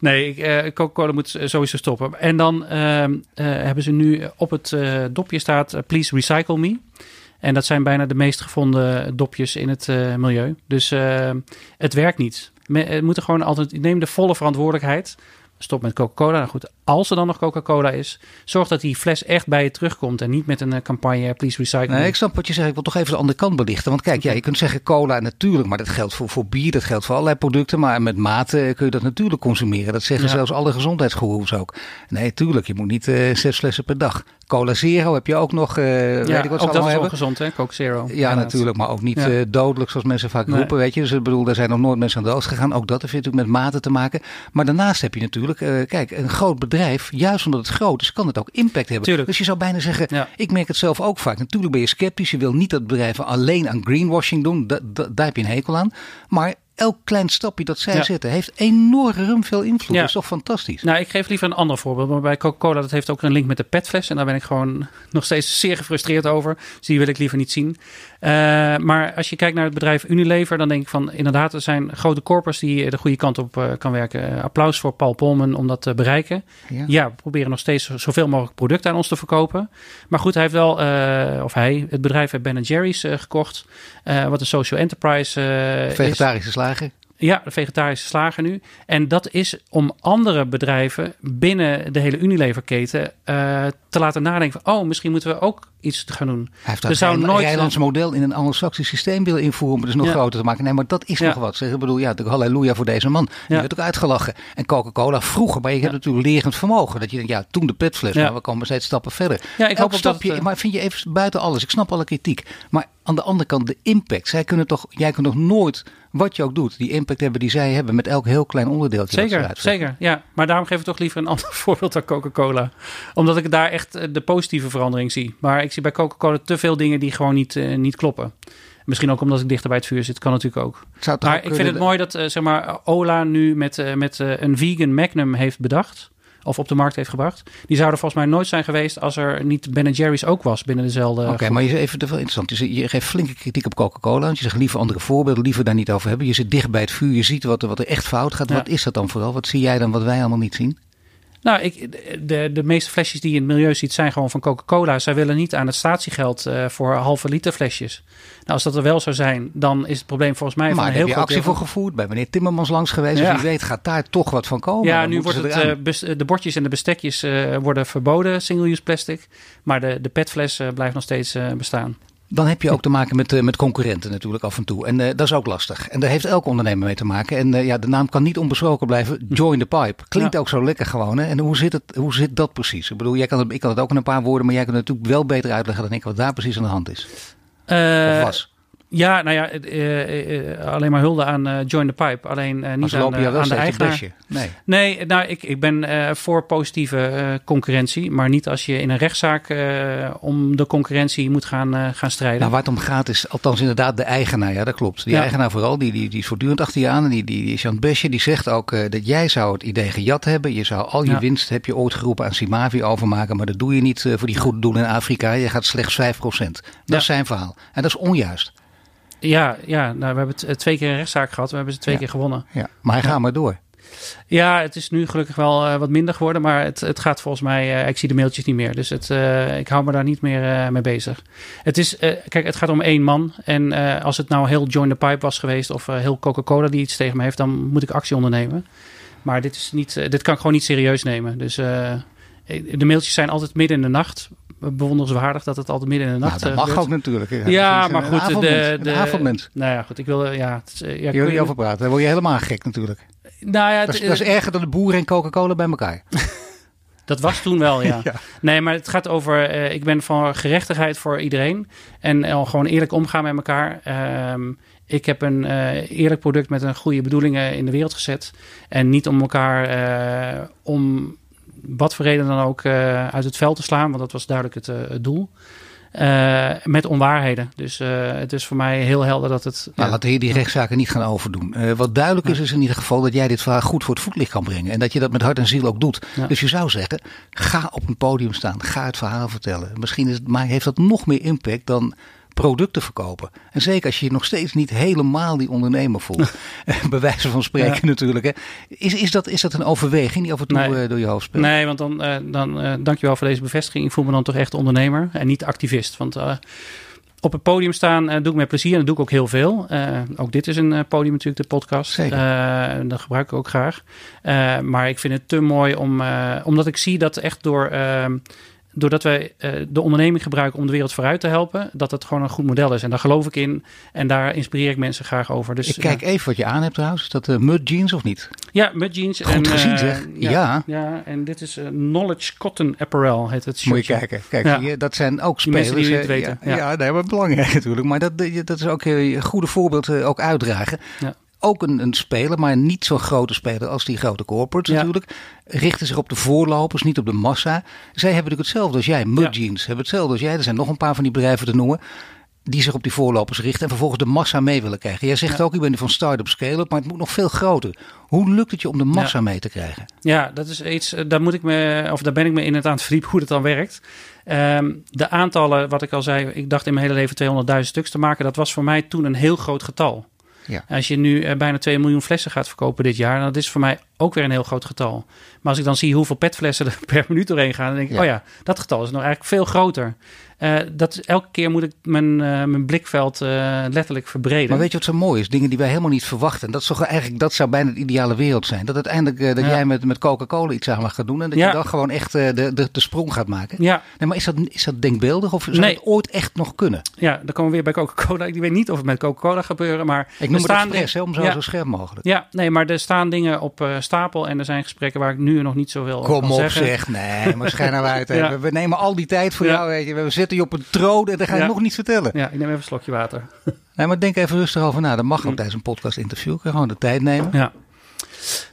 Nee, ik, eh, Coca-Cola moet sowieso stoppen. En dan ehm, eh, hebben ze nu op het eh, dopje staat eh, Please Recycle Me. En dat zijn bijna de meest gevonden dopjes in het eh, milieu. Dus eh, het werkt niet. Me, het moet er gewoon altijd... Neem de volle verantwoordelijkheid. Stop met Coca-Cola. Nou goed, als er dan nog Coca-Cola is... zorg dat die fles echt bij je terugkomt. En niet met een eh, campagne Please Recycle Nee, ik snap wat je zegt. Ik wil toch even de andere kant belichten. Want kijk, ja, je kunt zeggen cola natuurlijk, maar dat geldt voor, voor bier, dat geldt voor allerlei producten. Maar met mate kun je dat natuurlijk consumeren. Dat zeggen Ja. zelfs alle gezondheidsgoeroes ook. Nee, tuurlijk, je moet niet eh, zes flessen per dag. Cola Zero heb je ook nog, eh weet ja, ik wat ook dat is hebben. ongezond, hè? Coke Zero. Ja, Inderdaad. natuurlijk, maar ook niet Ja. eh, dodelijk zoals mensen vaak Nee. roepen, weet je. Dus ik bedoel, daar zijn nog nooit mensen aan dood gegaan. Ook dat heeft natuurlijk met mate te maken. Maar daarnaast heb je natuurlijk, eh, kijk, een groot bedrijf, juist omdat het groot is, kan het ook impact hebben. Tuurlijk. Dus je zou bijna zeggen, Ja. ik merk het zelf ook vaak. Natuurlijk ben je sceptisch, je wil niet dat bedrijven alleen aan greenwashing doen. Da- da- daar heb je een hekel aan. Maar elk klein stapje dat zij Ja. zetten, heeft enorm veel invloed. Ja. Dat is toch fantastisch? Nou, ik geef liever een ander voorbeeld. Maar bij Coca-Cola, dat heeft ook een link met de petfles. En daar ben ik gewoon nog steeds zeer gefrustreerd over. Dus die wil ik liever niet zien. Eh, maar als je kijkt naar het bedrijf Unilever, dan denk ik van inderdaad, er zijn grote corpus die de goede kant op eh, kan werken. Eh, applaus voor Paul Polman om dat te bereiken. Ja. Ja, we proberen nog steeds zoveel mogelijk producten aan ons te verkopen. Maar goed, hij heeft wel, of hij, het bedrijf heeft Ben Jerry's gekocht. wat een social enterprise is. Vegetarische slager. Ja, de vegetarische slager nu. En dat is om andere bedrijven binnen de hele Unilever-keten eh, te laten nadenken van... oh, misschien moeten we ook iets gaan doen. Hij heeft dat zou Rijn- nooit- model in een anglo-saxisch systeem willen invoeren. om het dus nog Ja. groter te maken. Nee, maar dat is Ja. nog wat. Zeg, ik bedoel, ja, natuurlijk halleluja voor deze man. Die Ja. werd ook uitgelachen. En Coca-Cola vroeger, maar je hebt natuurlijk lerend vermogen. Dat je denkt, ja, toen de petfles, Ja. maar we komen steeds stappen verder. Ja, ik Elk hoop dat stapje, het, eh, Maar vind je even buiten alles, ik snap alle kritiek. Maar aan de andere kant, de impact. Zij kunnen toch, jij kunt nog nooit, wat je ook doet, die impact hebben die zij hebben met elk heel klein onderdeeltje. Zeker, zeker. Ja, maar daarom geef ik toch liever een ander voorbeeld dan Coca-Cola. Omdat ik daar echt eh, de positieve verandering zie. Maar ik zie bij Coca-Cola te veel dingen die gewoon niet, eh, niet kloppen. Misschien ook omdat ik dichter bij het vuur zit, kan natuurlijk ook. Maar ik vind het mooi dat eh, zeg maar, Ola nu met, met een vegan Magnum heeft bedacht. Of op de markt heeft gebracht. Die zouden volgens mij nooit zijn geweest als er niet Ben Jerry's ook was binnen dezelfde. Oké, maar je, even, wel interessant. Je, geeft flinke kritiek op Coca-Cola. Want je zegt liever andere voorbeelden, liever daar niet over hebben. Je zit dicht bij het vuur, je ziet wat, er- wat er echt fout gaat. Ja. Wat is dat dan vooral? Wat zie jij dan wat wij allemaal niet zien? Nou, ik, de, de meeste flesjes die je in het milieu ziet zijn gewoon van Coca-Cola. Zij willen niet aan het statiegeld eh, voor halve liter flesjes. Nou, als dat er wel zou zijn, dan is het probleem volgens mij maar van een heel heb je actie voor gevoerd. Bij meneer Timmermans langs geweest. Ja. Dus wie weet gaat daar toch wat van komen. Ja, nu wordt het, eraan. eh, bes- de bordjes en de bestekjes eh, worden verboden, single-use plastic. Maar de, de petfles blijft nog steeds bestaan. Dan heb je ook te maken met, eh, met concurrenten natuurlijk af en toe. En eh, dat is ook lastig. En daar heeft elke ondernemer mee te maken. En eh, ja, de naam kan niet onbesproken blijven. Join the pipe. Klinkt Ja. ook zo lekker gewoon. Hè? En hoe zit, het, hoe zit dat precies? Ik bedoel, jij kan het, ik kan het ook in een paar woorden. Maar jij kunt het natuurlijk wel beter uitleggen dan ik wat daar precies aan de hand is. Of was. Ja, nou ja, uh, uh, alleen maar hulde aan uh, Join the Pipe. Alleen niet aan, aan de eigenaar. Nee, nee nou, ik, ik ben voor positieve concurrentie. Maar niet als je in een rechtszaak om de concurrentie moet gaan, gaan strijden. Nou, waar het om gaat is althans inderdaad de eigenaar. Ja, dat klopt. Die eigenaar vooral, die, die, die is voortdurend achter je aan. En die, die, die is aan het besje. Die zegt ook dat jij zou het idee gejat hebben. Je zou al je ja. winst, heb je ooit geroepen, aan Simavi overmaken. Maar dat doe je niet voor die goede doelen in Afrika. Je gaat slechts 5%. Dat is zijn verhaal. En dat is onjuist. Ja, ja nou, we hebben het twee keer een rechtszaak gehad. We hebben ze twee ja. keer gewonnen. Ja, maar hij gaat maar door. Ja, het is nu gelukkig wel uh, wat minder geworden. Maar het, het gaat volgens mij... Uh, ik zie de mailtjes niet meer. Dus het, uh, ik hou me daar niet meer mee bezig. Het is... kijk, het gaat om één man. En als het nou heel Join the Pipe was geweest... of heel Coca-Cola die iets tegen me heeft... dan moet ik actie ondernemen. Maar dit, is niet, dit kan ik gewoon niet serieus nemen. Dus de mailtjes zijn altijd midden in de nacht bewonderenswaardig dat het altijd midden in de nacht nou, dat mag gebeurt. ook natuurlijk. Ja, ja maar goed. De, de, avondmens. Nou ja, goed. Ik wil... Ja, het, ja, je wil niet over praten. Word je helemaal gek natuurlijk. Nou ja, dat, is, dat is erger dan de boeren en Coca-Cola bij elkaar. Dat was toen wel, ja. ja. Nee, maar het gaat over... Uh, ik ben van gerechtigheid voor iedereen. En uh, gewoon eerlijk omgaan met elkaar. Uh, ik heb een uh, eerlijk product met een goede bedoelingen in de wereld gezet. En niet om elkaar... om wat voor reden dan ook uh, uit het veld te slaan, want dat was duidelijk het, uh, het doel. Uh, met onwaarheden. Dus het is voor mij heel helder dat het. Nou, ja. laten we die rechtszaken niet gaan overdoen. wat duidelijk is, is in ieder geval dat jij dit verhaal goed voor het voetlicht kan brengen. En dat je dat met hart en ziel ook doet. Ja. Dus je zou zeggen: ga op een podium staan, ga het verhaal vertellen. Misschien is het, maar heeft dat nog meer impact dan producten verkopen. En zeker als je je nog steeds niet helemaal die ondernemer voelt. Bij wijze van spreken ja. natuurlijk. Hè. Is, is, dat, is dat een overweging die af en toe nee. uh, door je hoofd speelt? Nee, want dan, uh, dan uh, dankjewel voor deze bevestiging. Ik voel me dan toch echt ondernemer en niet activist. Want op het podium staan doe ik met plezier en dat doe ik ook heel veel. ook dit is een podium natuurlijk, de podcast. Zeker. dat gebruik ik ook graag. maar ik vind het te mooi om, omdat ik zie dat echt door doordat wij uh, de onderneming gebruiken om de wereld vooruit te helpen, dat het gewoon een goed model is. En daar geloof ik in en daar inspireer ik mensen graag over. Dus, ik kijk ja. even wat je aan hebt trouwens. Is dat uh, mud jeans of niet? Ja, mud jeans. Goed en, gezien uh, zeg. Ja, ja. ja. en dit is Knowledge Cotton Apparel heet het Moet je kijken. Kijk, ja. dat zijn ook Die spelers. mensen die het hè. weten. Ja, ja. nee, maar belangrijk natuurlijk. Maar dat, dat is ook een goede voorbeeld ook uitdragen. Ook een, een speler, maar niet zo'n grote speler als die grote corporates Ja. natuurlijk. Richten zich op de voorlopers, niet op de massa. Zij hebben natuurlijk hetzelfde als jij. Mud Ja. Jeans hebben hetzelfde als jij. Er zijn nog een paar van die bedrijven te noemen. Die zich op die voorlopers richten en vervolgens de massa mee willen krijgen. Jij zegt Ja. ook, je bent van start-up scale-up, maar het moet nog veel groter. Hoe lukt het je om de massa mee te krijgen? Ja, dat is iets, eh, daar moet ik me, of daar ben ik me in het aan het verdiepen hoe dat dan werkt. Ehm, de aantallen, wat ik al zei, ik dacht in mijn hele leven 200.000 stuks te maken. Dat was voor mij toen een heel groot getal. Ja. Als je nu eh, bijna 2 miljoen flessen gaat verkopen dit jaar, dan is voor mij ook weer een heel groot getal. Maar als ik dan zie hoeveel petflessen er per minuut doorheen gaan, dan denk ik, Ja. oh ja, dat getal is nog eigenlijk veel groter. Eh, dat, elke keer moet ik mijn, eh, mijn blikveld eh, letterlijk verbreden. Maar weet je wat zo mooi is? Dingen die wij helemaal niet verwachten. Dat, is toch eigenlijk, dat zou bijna de ideale wereld zijn. Dat uiteindelijk dat Ja. jij met, met Coca-Cola iets samen gaat doen. En dat Ja. je dan gewoon echt de, de, de sprong gaat maken. ja, Nee, maar is dat, is dat denkbeeldig of zou Nee. het ooit echt nog kunnen? ja, dan komen we weer bij Coca-Cola. Ik weet niet of het met Coca-Cola gebeuren, maar Ik noem het expres, om zo, ja. zo scherp mogelijk. Ja, nee, maar er staan dingen op stapel en er zijn gesprekken waar ik nu nog niet zoveel over Kom kan op zeggen. zeg, nee, maar schijn nou uit. Ja. We, we nemen al die tijd voor Ja. jou, weet je. We zetten je op een troon en dan ga je nog niets vertellen. Ja, ik neem even een slokje water. Nee, maar denk even rustig over na. Dat mag ook tijdens een podcast interview. Kun je gewoon de tijd nemen. Ja.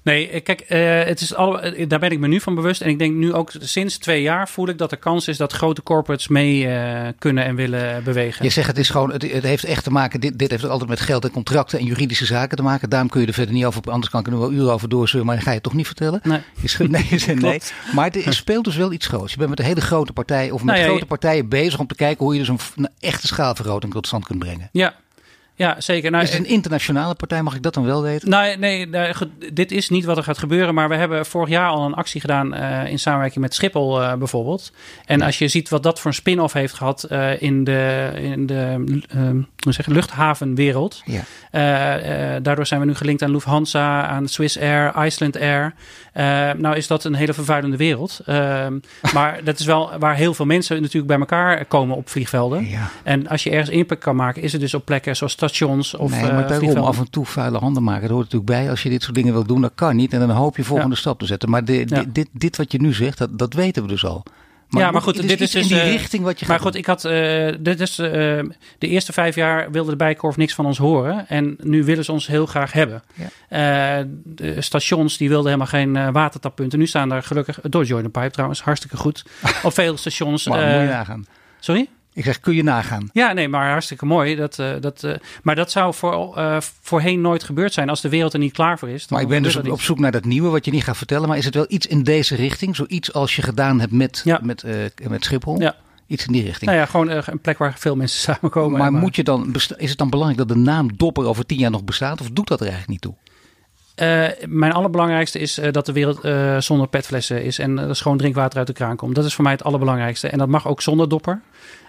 Nee, eh, kijk, eh, het is alle, eh, daar ben ik me nu van bewust. En ik denk nu ook sinds twee jaar voel ik dat er kans is dat grote corporates mee kunnen en willen bewegen. Je zegt het is gewoon, het, het heeft echt te maken, dit, dit heeft altijd met geld en contracten en juridische zaken te maken. Daarom kun je er verder niet over, anders kan ik er nog wel uren over doorzeuren, maar dan ga je het toch niet vertellen. Nee. Nee, nee. Maar het speelt dus wel iets groots. Je bent met een hele grote partij of met Nou ja, grote je- partijen bezig om te kijken hoe je dus een, een echte schaalvergroting tot stand kunt brengen. Ja, ja zeker. Nou, Is het een internationale partij, mag ik dat dan wel weten? Nee, nee, nee, goed, dit is niet wat er gaat gebeuren. Maar we hebben vorig jaar al een actie gedaan eh, in samenwerking met Schiphol eh, bijvoorbeeld. En als je ziet wat dat voor een spin-off heeft gehad eh, in de, in de eh, hoe zeg luchthavenwereld. Ja. Eh, eh, daardoor zijn we nu gelinkt aan Lufthansa, aan Swiss Air, Iceland Air. Eh, nou is dat een hele vervuilende wereld. Eh, maar dat is wel waar heel veel mensen natuurlijk bij elkaar komen op vliegvelden. Ja. En als je ergens impact kan maken, is het dus op plekken zoals stations of nee, eh, maar daarom vliegvelden. af en toe vuile handen maken. Dat hoort natuurlijk bij. Als je dit soort dingen wil doen, dat kan niet. En dan hoop je volgende stap te zetten. Maar de, Ja. dit, dit wat je nu zegt, dat, dat weten we dus al. ja, maar goed, dit is dus in die eh, richting wat je Maar gaat goed, ik had. eh, dit is, eh, de eerste vijf jaar wilde de Bijenkorf niks van ons horen. En nu willen ze ons heel graag hebben. Eh, de stations die wilden helemaal geen eh, watertappunten. Nu staan daar gelukkig. Door Join the Pipe trouwens, hartstikke goed. Op veel stations. Maar eh, moet je nagaan. sorry? Ik zeg, kun je nagaan. Ja, nee, maar hartstikke mooi. Dat, eh, dat, eh, maar dat zou voor, eh, voorheen nooit gebeurd zijn als de wereld er niet klaar voor is. Maar ik ben dus op, zoek naar dat nieuwe wat je niet gaat vertellen. Maar is het wel iets in deze richting? Zoiets als je gedaan hebt met, Ja. met, met Schiphol? Ja. Iets in die richting. Nou ja, gewoon een plek waar veel mensen samenkomen. maar moet je dan, is het dan belangrijk dat de naam Dopper over tien jaar nog bestaat? Of doet dat er eigenlijk niet toe? Mijn allerbelangrijkste is dat de wereld zonder petflessen is. En gewoon drinkwater uit de kraan komt. Dat is voor mij het allerbelangrijkste. En dat mag ook zonder dopper.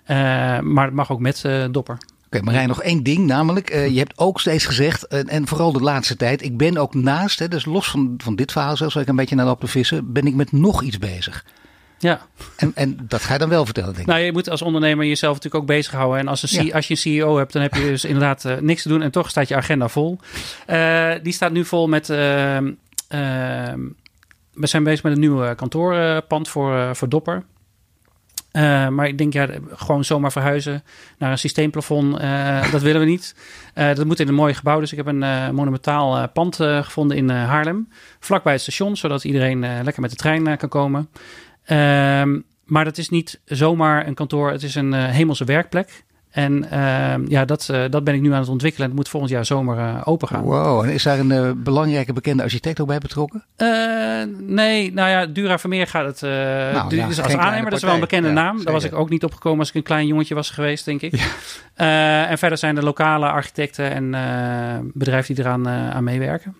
Eh, maar het mag ook met eh, dopper. Oké, Marijn, nog één ding. Namelijk, eh, je hebt ook steeds gezegd, en vooral de laatste tijd, ik ben ook naast, hè, dus los van, van dit verhaal zelfs, waar ik een beetje naar loop te vissen, ben ik met nog iets bezig. Ja, En, en dat ga je dan wel vertellen, denk ik. nou je moet als ondernemer jezelf natuurlijk ook bezighouden. En als, een C- Ja. als je een CEO hebt, dan heb je dus inderdaad niks te doen. En toch staat je agenda vol. Die staat nu vol met... we zijn bezig met een nieuw kantoorpand voor, voor Dopper. Eh, maar ik denk, ja, gewoon zomaar verhuizen naar een systeemplafond, eh, dat willen we niet. Eh, dat moet in een mooi gebouw. Dus ik heb een monumentaal pand gevonden in Haarlem. Vlakbij het station, zodat iedereen lekker met de trein kan komen. Ehm, maar dat is niet zomaar een kantoor. Het is een hemelse werkplek. En ehm, ja, dat, eh, dat ben ik nu aan het ontwikkelen. En het moet volgend jaar zomer eh, open gaan. Wow, en is daar een eh, belangrijke bekende architect ook bij betrokken? Nee, nou ja, Dura Vermeer gaat het. Nou, ja, dus geen als aannemer, dat is wel een bekende Ja, naam. Daar was ik ook niet opgekomen als ik een klein jongetje was geweest, denk ik. Eh, en verder zijn de lokale architecten en bedrijven die eraan aan meewerken.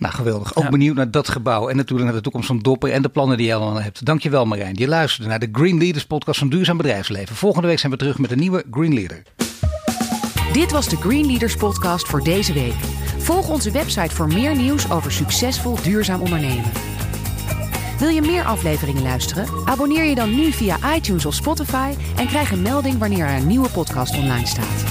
Nou, geweldig. Ook Ja. benieuwd naar dat gebouw en natuurlijk naar de toekomst van Dopper en de plannen die je allemaal hebt. Dankjewel Marijn. Je luisterde naar de Green Leaders podcast van Duurzaam Bedrijfsleven. Volgende week zijn we terug met een nieuwe Green Leader. Dit was de Green Leaders podcast voor deze week. Volg onze website voor meer nieuws over succesvol duurzaam ondernemen. Wil je meer afleveringen luisteren? Abonneer je dan nu via iTunes of Spotify en krijg een melding wanneer er een nieuwe podcast online staat.